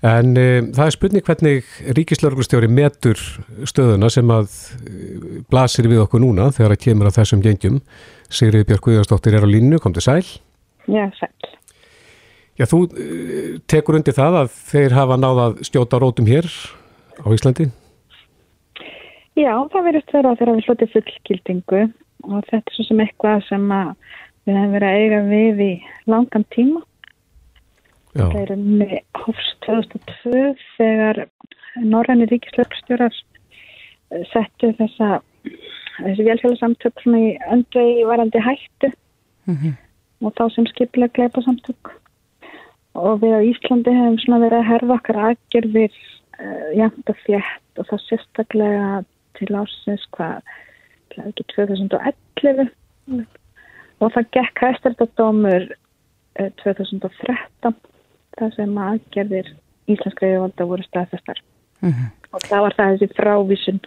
En e, það er spurning hvernig ríkislauruglustjóri metur stöðuna sem að e, blasir við okkur núna þegar að kemur að þessum gengjum. Sigriði Björk Guðjónsdóttir er á línu, kom til sæl. Já, sæl. Já, þú e, tekur undir það að þeir hafa náð að stjóta rótum hér á Íslandi. Já, það verðist vera þegar við hlutið fullkildingu og þetta er svo sem eitthvað sem við hefum verið að eiga við í langan tíma. Það er um hófst 2002 þegar Norræni ríkislöfstjórar settu þessa þessi velfélagsamtök svona í öndvegi varandi hættu og þá sem skipilega gleipa samtök og við á Íslandi hefum svona verið að herða okkar aðgerðir uh, jæmt og þétt og það sérstaklega til ásins hvað ekki 2011 og það gekk hæstardadómur uh, 2013 það sem aðgerðir íslenska yfirvalda voru staðfestar. Og það var það þessi frávísun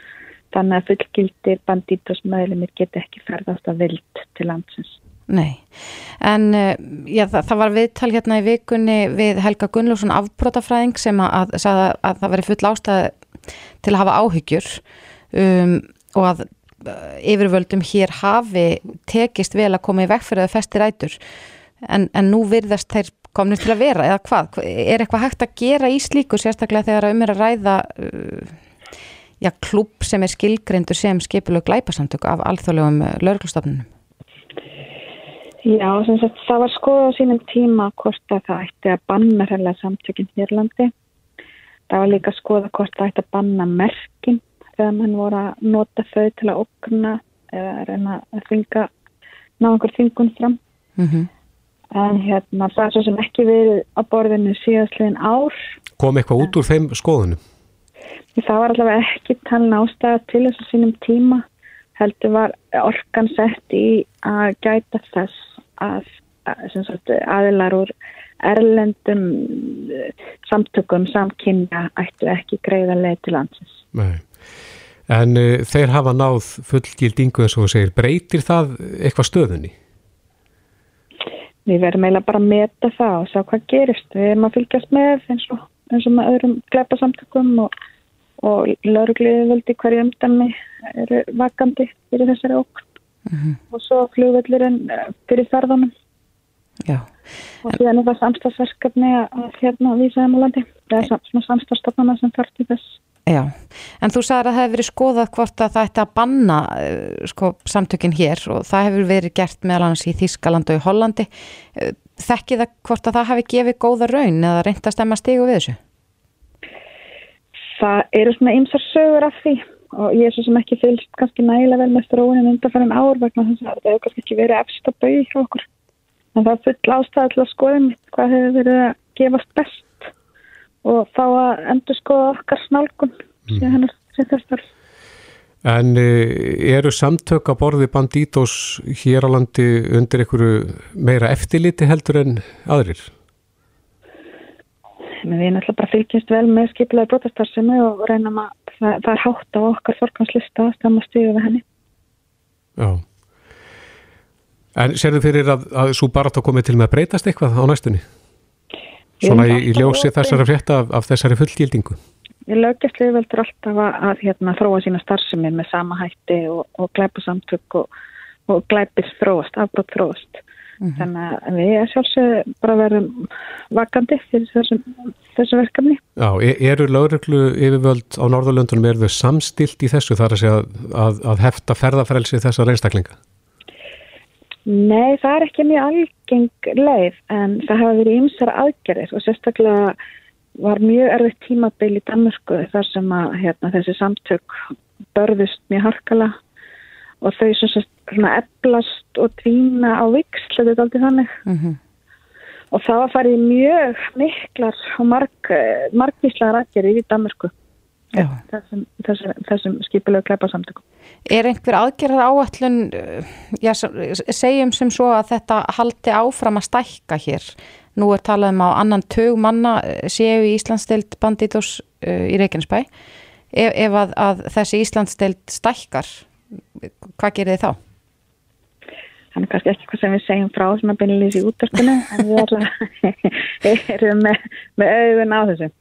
þannig að fullgildir bandítos meðlumir geti ekki ferðast að vild til landsins. Nei, en uh, já, það, það var viðtal hérna í vikunni við Helga Gunnlússon afbrótafræðing sem að, sagði að það veri full ástæð til að hafa áhyggjur um, og að uh, yfirvöldum hér hafi tekist vel að koma í veg fyrir að festi rætur. En, en nú virðast þeir komnir til að vera eða hvað, er eitthvað hægt að gera í slíku sérstaklega þegar um er að ræða uh, já, klubb sem er skilgreindur sem skipulög glæpasamtök af alþjóðlegum lauruglustofnunum Já, sem sagt, það var skoða á sínum tíma hvort að það ætti að banna hérlega samtökinn Hérlandi. Það var líka skoða hvort það ætti að banna merkin þegar mann voru að nota þau til að okna eða reyna að þinga, ná einhver þingun fram. mm -hmm. En hérna, það er svo sem ekki verið á borðinu síðastlegin ár. Kom eitthvað út úr þeim skoðunum? Það var allavega ekki talin ástæða til þess að sínum tíma heldur var orkan sett í að gæta þess að, að sagt, aðilar úr erlendum eh, samtökum samkynja ættu ekki greiða leið til landsins. Nei. En uh, þeir hafa náð fullgildingu eins og segir, breytir það eitthvað stöðunni? Við verðum eiginlega bara að meta það og sjá hvað gerist. Við erum að fylgjast með eins og, eins og með öðrum gleipa samtökum og, og laurugliði völdi hverju umdæmi eru vakandi fyrir þessari okk og svo flugvöllurinn eh, fyrir ferðunum. Já. Og síðan er það samstagsverkefni að hérna vísa þeim á landi. Það er samstagsstofnana sem þarf til þess. Já, en þú sagðir að það hefur verið skoðað hvort að það ætti að banna uh, sko, samtökin hér og það hefur verið gert meðal annars í Þískaland og í Hollandi. Uh, Þekkið það hvort að það hafi gefið góða raun eða reynt að stemma stigu við þessu? Það eru svona ymsar sögur af því og ég er svo sem ekki fylgst kannski nægilega vel með þróunin undanfærin ár vegna þess að það hefur kannski ekki verið efst að bauði hjá okkur. En það er full skoða mitt hvað hefur verið að gefast best og þá að endur skoða okkar snálgun sem hennar sem þess þarf. En uh, eru samtök að borði bandítos hér á landi undir einhverju meira eftirliti heldur en aðrir? Men við náttúrulega bara fylgjumst vel með skipilega brotastarfsemi og reynum að það, það er hátt á okkar forganslista að stamma stíðu við henni. Já. En serðu fyrir að, að svo bara þá komið til með að breytast eitthvað á næstunni? Svona í, í ljósi þessari frétta af, af þessari fullgildingu? Ég lögjast liðveldur alltaf að, að hérna, þróa sína starfsemi með sama hætti og, og glæpa samtök og, og glæpir þróast, afbrótt þróast. Þannig að við sjálfsög bara verðum vakandi fyrir þessum, þessu verkefni. Já, e- eru lögreglu yfirvöld á Norðurlöndunum, eru þau samstilt í þessu þar að að, að hefta ferðafrelsi þessar einstaklinga? Nei, það er ekki mjög algeng leið en það hafa verið ymsar aðgerðir og sérstaklega var mjög erfitt tímabil í Danmörku þar sem að hérna, þessi samtök börðust mjög harkala og þau sem svona eblast og dvína á viksl, þetta er aldrei þannig Mhm. og það var farið mjög miklar og marg, margvíslega aðgerðir í Danmörku. Þessum, þessum, þessum skipulegu kleipasamtökum. Er einhver aðgerðar áallun, já, s- segjum sem svo að þetta haldi áfram að stækka hér. Nú er talað um á annan tög manna eh, séu í Íslandsdeild bandítós uh, í Reykjanesbæ. Ef, ef að, að þessi Íslandsdeild stækkar, hvað gerir þið þá? Þannig kannski ekki hvað sem við segjum frá svona beinilís í útdarpinu en við erum með, með augun á þessu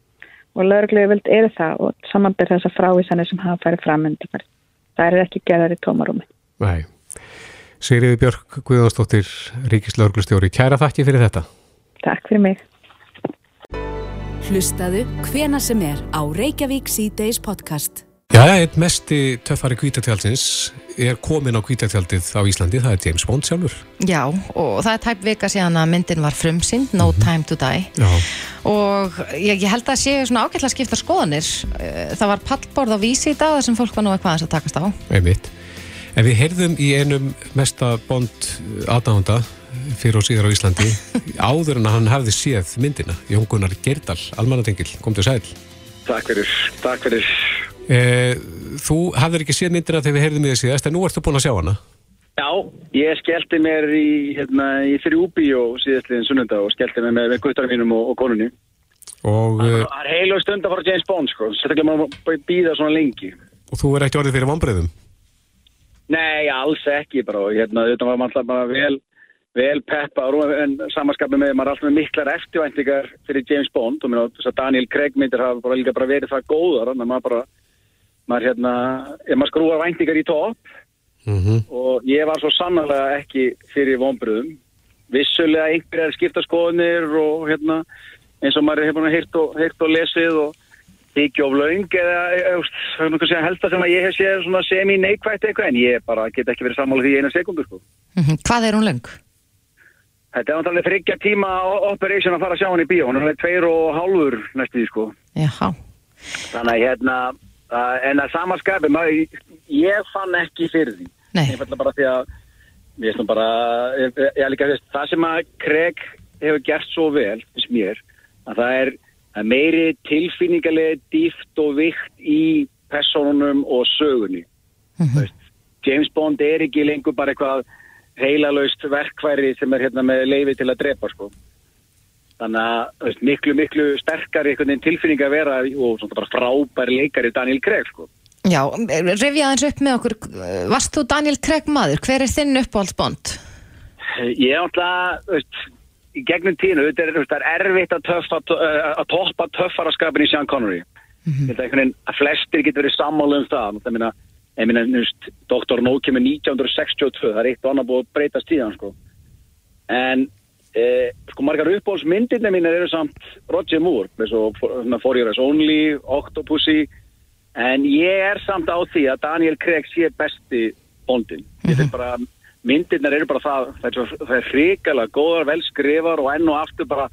og lögreglegu vild eru það og samanbyrð þessa frávísanir sem hafa farið fram undir það er ekki gerðar í tómarúmi. Nei. Sigriði Björk Guðjónsdóttir, Ríkislauglustjóri, kæra þakki fyrir þetta. Takk fyrir mig. Hlustaðu hvena sem er á Reykjavík C-Days podcast. Já, einn mesti töffari kvítatjálsins er komin á kvítatjaldið á Íslandi, það er James Bond sjálfur. Já, og það er tæp vika síðan að myndin var frumsýnd, No Time to Die. Já. Og ég, ég held að séu svona ágætlega skipta skoðanir. Eh, Það var pallborð á vísi í dag þar sem fólk var nú eitthvað að takast á. Einmitt. En við heyrðum í einum mesta Bond aðdánda fyrir og síðar á Íslandi áður en að hann hafði séð myndina Jón Gunnar Gerdal, almannatengil, kom til sæl Takk fyrir, takk fyrir. Eh, Þú hafðir ekki séð myndina þegar við heyrðum í þessi síðast en nú ertu búin að sjá hana Já, ég skellti mér í, hérna, í þrjú bíó síðastliðin sunnunda og skellti mér með, guttarum mínum og, og konunni. og, eh, Það er heilug stund að fara James Bond, sko. Sérstaklega maður býða svona lengi. og þú er ekki orðið fyrir vonbreiðum Nei, alls ekki bara. og Hérna, þetta var alltaf bara vel, vel peppa en samanskapið með maður alltaf með miklar eftirvæntingar fyrir James Bond og að Daniel Craig myndir hafa bara líka bara verið það góðar að maður bara, maður hérna, ef maður skrúar væntingar í topp og ég var svo sannarlega ekki fyrir vonbröðum vissulega einhverjar skipta skoðunir og hérna eins og maður hefur heyrt og, heyrt og lesið og þykja of laung eða eða, helst að sem að ég hef séð svona semi-neikvægt eitthvað en ég bara get ekki verið sammála því í eina sekundu sko. Mhm. Hvað er hún löng? Þetta er náttúrulega þryggja tíma operation að fara að sjá hann í bíó, hann er tveir og hálfur næstu því sko. Þannig að hérna, uh, en að samanskapi, ég fann ekki fyrir því. Nei. Ég fann bara því að, ég nú bara, ég, ég líka veist, það sem að Craig hefur gert svo vel, finnst mér, að það er að meiri tilfinningarlega dýft og vikt í personunum og sögunni. Veist, James Bond er ekki lengur bara eitthvað heilalaust verkværi sem er hérna með leifi til að drepa sko. Þannig að veist, miklu, miklu sterkari einhvern veginn tilfinning að vera og svona bara frábæri leikari Daniel Craig sko. Já, rifja aðeins upp með okkur. Varst þú Daniel Craig maður? Hver er þinn uppáhaldsbond? Ég er alltaf, gegnum tínu, þetta er, er erfitt að, töffa, að toppa töffaraskapin í Sean Connery. Þetta er einhvern veginn að flestir getur verið sammála um það. Það minna, ég minna, veist, Dr. No kemur 1962, það er eitt og annað búið að breytast tíðan, sko. En, eh, sko, margar uppbólsmyndirni mín eru samt Roger Moore, og For Your Eyes Only, Octopussy, en ég er samt á því að Daniel Craig sé besti bondin. Ég finn bara, myndirnar eru bara það, það er, það er hrikalega góðar, vel skrifar og enn og aftur bara,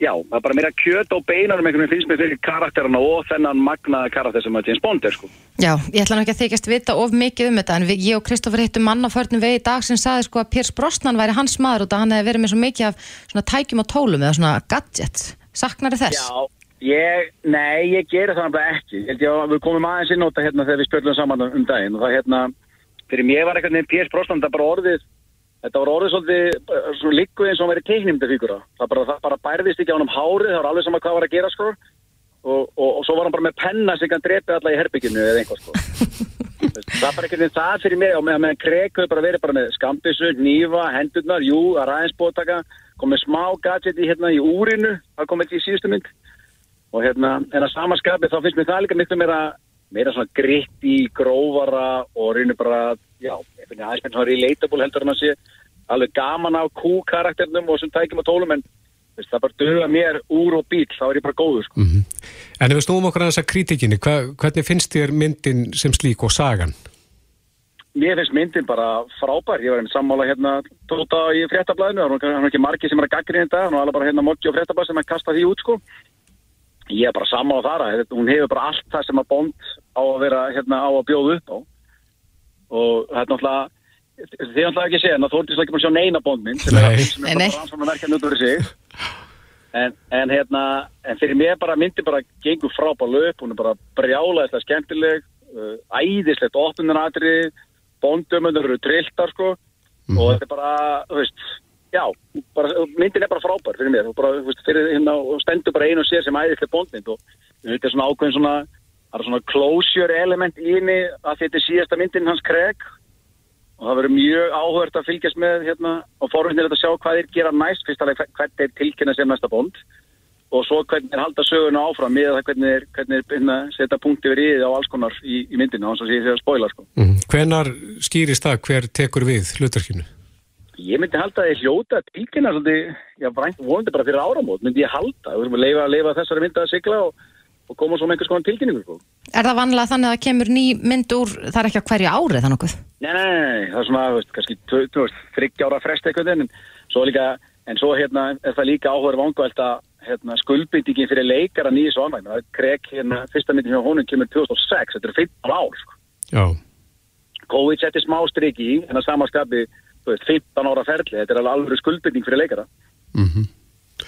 já, það er bara meira kjöt og beinanum einhvern veginn finnst mér fyrir karakterina og þennan magnaða karakter sem að James Bond er, sko. Já, ég ætla nú ekki að þykjast vita of mikið um þetta en við, ég og Kristoffer hittum mann á förnum vegi í dag sem saði sko að Piers Brosnan væri hans maður og að hann hefði verið með svo mikið af svona tækjum og tólum eða svona gadgets. Saknar þess? Já, ég, nei, ég geri það bara ekki. Ég held ég að við komum aðeins inn á þetta hérna þegar við spjöldum saman um daginn og það hérna, fyrir mér var eitthvað nefn P.S. Brosnan, það bara orðið, þetta var orðið svolítið, uh, svona líku eins og hann verið teiknimdafíkura. Það bara, það bara bærðist ekki á hann um hárið, það var alveg sama hvað var að gera, sko. Og, og, og svo var hann bara með penna sem kann drepi alla í herbygginu eða einhvað, sko. það er bara einhvern veginn það fyrir mig og meðan með hefur bara verið bara með skambissu, nýfa, hendurnar, jú, að ræðins bótaka, komið smá gadget í, hérna, í úrinu, það komið í síðustu mynd og hérna, en að samaskapi þá finnst mér það líka miklu meira meira svona gritti, grófara og reynir bara, já, ég finn aðeins með svona relatable heldur en að sé alveg gaman á Q-karakternum og sem tækjum og tólum en veist, það bara döga mér úr og bíl, þá er ég bara góður sko. En ef við snúum okkur að þessa krítikinni, hva, hvernig finnst þér myndin sem slík og sagan? mér finnst myndin bara frábær, ég var einmitt sammála hérna tóta í fréttablaðinu, það er ekki margi sem er að gaggrina þetta, það er alveg bara hérna mokki og fréttablað sem er að kasta því út sko ég er bara sammála þar að hún hefur bara allt það sem að Bond á að vera hérna á að bjóða upp á og það er náttúrulega þið er náttúrulega ekki að segja en það þórtist ekki bara að sjá neina Bondminn sem er, er nei. bara rannsóknarverkefni út fyrir sig. En, en hérna en fyrir mér bara myndi bara gengur frábæð löp, hún er bara brjálaðislega skemmtileg uh, æðislegt opnunaratrið, Bondumöndur eru trilltar sko. Og þetta er bara, þú veist já, bara, myndin er bara frábær fyrir mér. Og bara, þú veist, fyrir hérna og stendur bara einu og sér sem æðislega Bondmynd og þetta er svona ákveðin svona það er svona closure element í henni að þetta er síðasta myndin hans Craig og það verður mjög áhört að fylgjast með hérna og forvinnir að sjá hvað þeir gera næst fyrst alveg hvernig þeir tilkynna sem næsta bond og svo hvernig þeir halda söguna áfram með það hvernig þeir, þeir hérna, setja punkti verið í þið á alls konar í, í myndinu og svo sé ég að spoila sko. Mm. Hvenar skýrist það hver tekur við hlutverkinu? Ég myndi halda að þeir hljóta að tilkynna svolítið, vrænt vonandi bara fyrir áramót myndi ég halda, við erum að leifa, leifa þessari mynd að sigla og, koma svo með einhvers konar tilkynningu sko. Er það vanlega þannig að það kemur ný mynd úr, það er ekki á hverju ári þannig okkur? Nei, nei, nei, nei, það er svona, veist, kannski, þú þú veist, þryggjára frest eitthvað en svo líka, en svo hérna er það líka áhugaður vangavælt að hérna, skuldbyttingin fyrir leikara nýjus og anvægna, það er krek, hérna, fyrsta myndin hjá honum kemur 2006, þetta er 15 ár, sko. Já. COVID setti smá striki í, en að samaskapi, þú veist, 15 ára ferli, þetta er alveg skuldbytting fyrir leikara.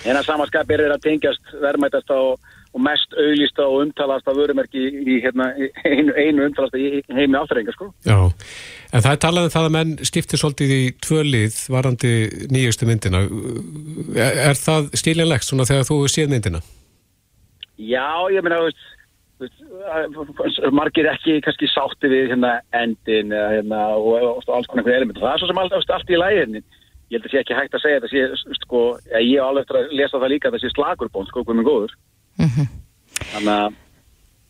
En að samaskapi er þeir að tengjast verðmætast á og mest auðlista og umtalast af vörumerki í hérna, í einu, einu umtalast í heimi afturrenga, sko. Já, en það er talað um það að menn skiptir svolítið í tvö lið varandi nýjustu myndina. Er, er það skiljanlegt svona þegar þú séð myndina? Já, ég meina, margir ekki kannski sátti við hérna endin hérna, og, og, alls konar element. Það er svo sem allt, allt í lægin. Ég held að sé ekki hægt að segja þetta sko, ég á alveg eftir að lesa það líka að það sé slagurbón, sko, hvað með góður. Þannig að,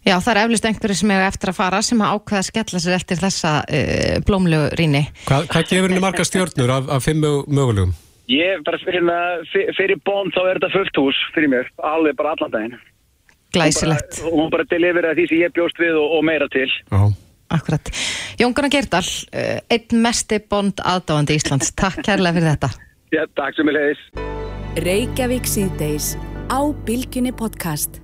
Já, það er eflust einhverju sem er eftir að fara sem að ákveða að skella sér eftir þessa uh, blómlegu rýni. Hvað, hvað gefur henni marga stjórnur af, af fimm mög- mögulegum? ég bara fyrir, hérna, fyr- fyrir bón þá er þetta fullt hús fyrir mér, alveg bara allan daginn. Glæsilegt. Og hún bara delivera því sem ég bjóst við og, og meira til. Já. Akkurat. Jón Gunnar Gerdal, uh, einn mesti bond aðdáandi Íslands. Takk kærlega fyrir þetta. Já, takk sem ég leiðis. Á Bilginni podcast.